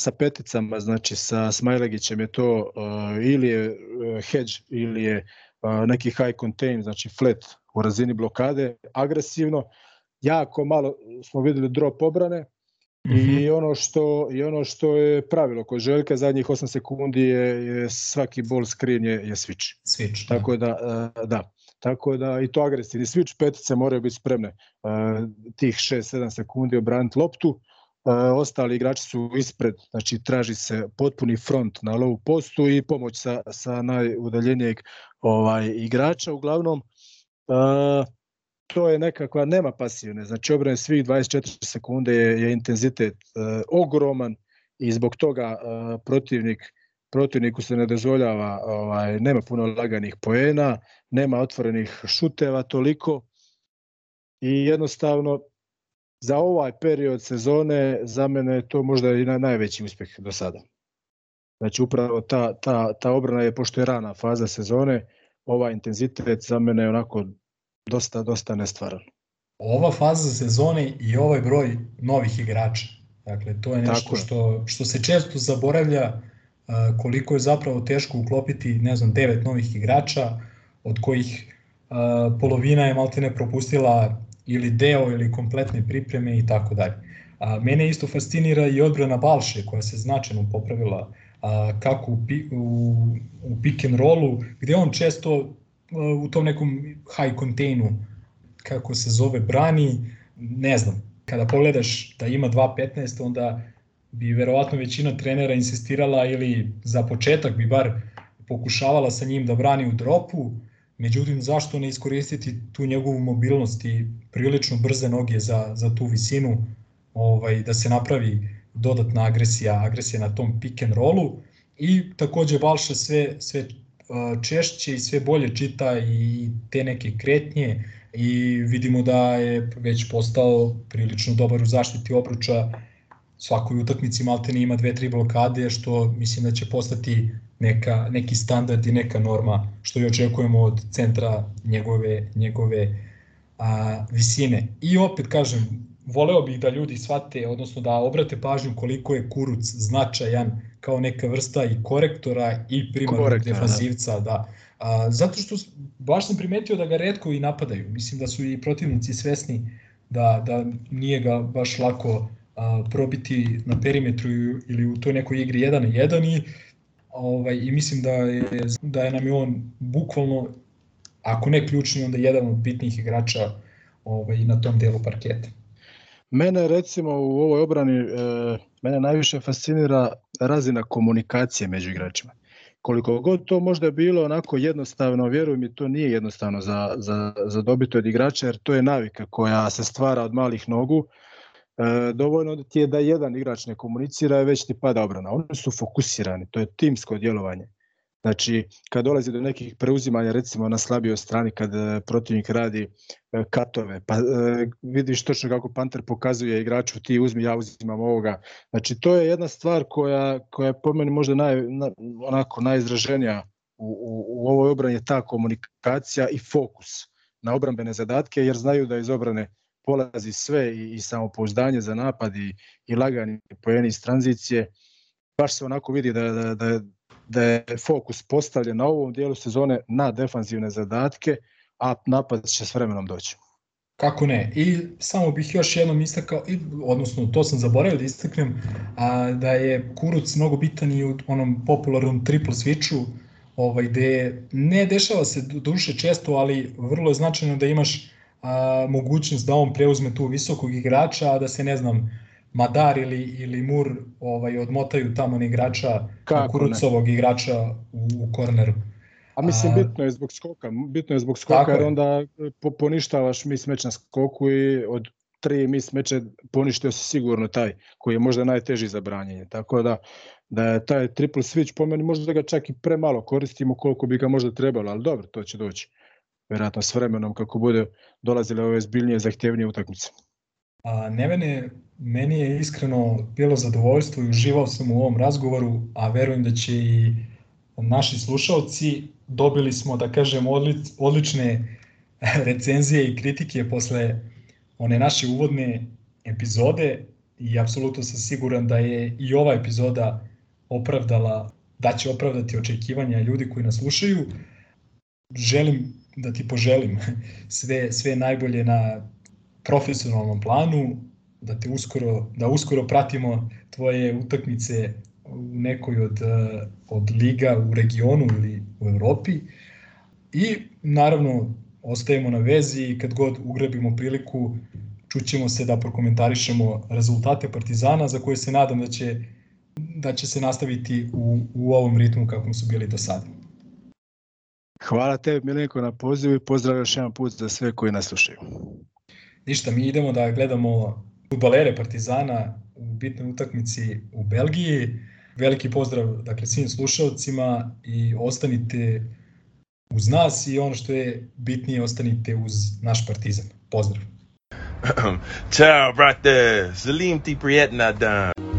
sa peticama, znači sa Smajlegićem je to uh, ili je uh, hedge ili je uh, neki high contain, znači flat u razini blokade, agresivno. Jako malo smo videli drop obrane mm -hmm. i ono što i ono što je pravilo kod Željka zadnjih 8 sekundi je, je svaki ball screen je, je switch. Switch. Tako da, da. Tako da i to agresivni switch petice moraju biti spremne uh, tih 6-7 sekundi obraniti loptu. Uh, ostali igrači su ispred, znači traži se potpuni front na low postu i pomoć sa, sa najudaljenijeg ovaj, igrača. Uglavnom, uh, to je nekakva, nema pasivne, znači obrane svih 24 sekunde je, je intenzitet uh, ogroman i zbog toga uh, protivnik protivniku se ne dozvoljava, ovaj, nema puno laganih poena, nema otvorenih šuteva toliko i jednostavno za ovaj period sezone za mene je to možda i na, najveći uspjeh do sada. Znači upravo ta, ta, ta obrana je, pošto je rana faza sezone, ovaj intenzitet za mene je onako dosta, dosta nestvaran. Ova faza sezone i ovaj broj novih igrača. Dakle, to je nešto što, što se često zaboravlja koliko je zapravo teško uklopiti, ne znam, devet novih igrača, od kojih polovina je maltene propustila ili deo ili kompletne pripreme i tako dalje. A, mene isto fascinira i odbrana Balše koja se značajno popravila kako u, u, u pick and rollu gde on često u tom nekom high containu kako se zove brani, ne znam, kada pogledaš da ima 2.15 onda bi verovatno većina trenera insistirala ili za početak bi bar pokušavala sa njim da brani u dropu, Međutim, zašto ne iskoristiti tu njegovu mobilnost i prilično brze noge za, za tu visinu, ovaj, da se napravi dodatna agresija, agresija na tom pick and rollu? I takođe Balša sve, sve češće i sve bolje čita i te neke kretnje i vidimo da je već postao prilično dobar u zaštiti obruča svakoj utakmici Maltene ima dve, tri blokade, što mislim da će postati neka, neki standard i neka norma što i očekujemo od centra njegove, njegove a, visine. I opet kažem, voleo bih da ljudi shvate, odnosno da obrate pažnju koliko je Kuruc značajan kao neka vrsta i korektora i primarnog defanzivca, da. A, zato što baš sam primetio da ga redko i napadaju. Mislim da su i protivnici svesni da, da nije ga baš lako a, probiti na perimetru ili u toj nekoj igri 1 na 1 i, ovaj, i mislim da je, da je nam je on bukvalno, ako ne ključni, onda jedan od bitnijih igrača ovaj, na tom delu parketa. Mene recimo u ovoj obrani, e, mene najviše fascinira razina komunikacije među igračima. Koliko god to možda bilo onako jednostavno, vjerujem mi, to nije jednostavno za, za, za dobiti od igrača, jer to je navika koja se stvara od malih nogu. E, dovoljno da ti je da jedan igrač ne komunicira već ti pada obrana. Oni su fokusirani, to je timsko djelovanje. Znači, kad dolazi do nekih preuzimanja, recimo na slabijoj strani, kad e, protivnik radi e, katove, pa e, vidiš točno kako Panter pokazuje igraču, ti uzmi, ja uzimam ovoga. Znači, to je jedna stvar koja, koja je po meni možda naj, na, onako najizraženija u, u, u ovoj obrani je ta komunikacija i fokus na obrambene zadatke, jer znaju da iz obrane polazi sve i, i samopouzdanje za napad i, i lagani poeni iz tranzicije. Baš se onako vidi da, da, da, da je fokus postavljen na ovom dijelu sezone na defanzivne zadatke, a napad će s vremenom doći. Kako ne? I samo bih još jednom istakao, i, odnosno to sam zaboravio da istaknem, a, da je Kuruc mnogo bitan i u onom popularnom triple switchu, ovaj, gde ne dešava se duše često, ali vrlo je značajno da imaš a, mogućnost da on preuzme tu visokog igrača, a da se ne znam, Madar ili, ili Mur ovaj, odmotaju tamo na igrača, Kako Kurucovog igrača u, u korneru. A mislim, A- bitno je zbog skoka, bitno je zbog skoka jer je. onda e, po, poništavaš mis meč na skoku i od tri mis meče poništio si sigurno taj koji je možda najteži za branjenje. Tako da da je taj triple switch po meni možda ga čak i premalo koristimo koliko bi ga možda trebalo, ali dobro, to će doći. Vjerojatno s vremenom kako bude dolazile ove zbiljnije zahtjevnije utakmice. A, Nevene, meni je iskreno bilo zadovoljstvo i uživao sam u ovom razgovoru, a verujem da će i naši slušalci. Dobili smo, da kažem, odli- odlične recenzije i kritike posle one naše uvodne epizode i apsolutno sam siguran da je i ova epizoda opravdala, da će opravdati očekivanja ljudi koji nas slušaju. Želim da ti poželim sve, sve najbolje na profesionalnom planu, da te uskoro, da uskoro pratimo tvoje utakmice u nekoj od, od liga u regionu ili u Evropi. I naravno ostajemo na vezi i kad god ugrebimo priliku čućemo se da prokomentarišemo rezultate Partizana za koje se nadam da će, da će se nastaviti u, u ovom ritmu kako su bili do sada. Hvala tebi Milenko na pozivu i pozdrav još jedan put za sve koji nas slušaju. Ništa, mi idemo da gledamo futbalere Partizana u bitnoj utakmici u Belgiji. Veliki pozdrav dakle, svim slušalcima i ostanite uz nas i ono što je bitnije, ostanite uz naš Partizan. Pozdrav! Ciao, brate. Salim ti prijetna dan.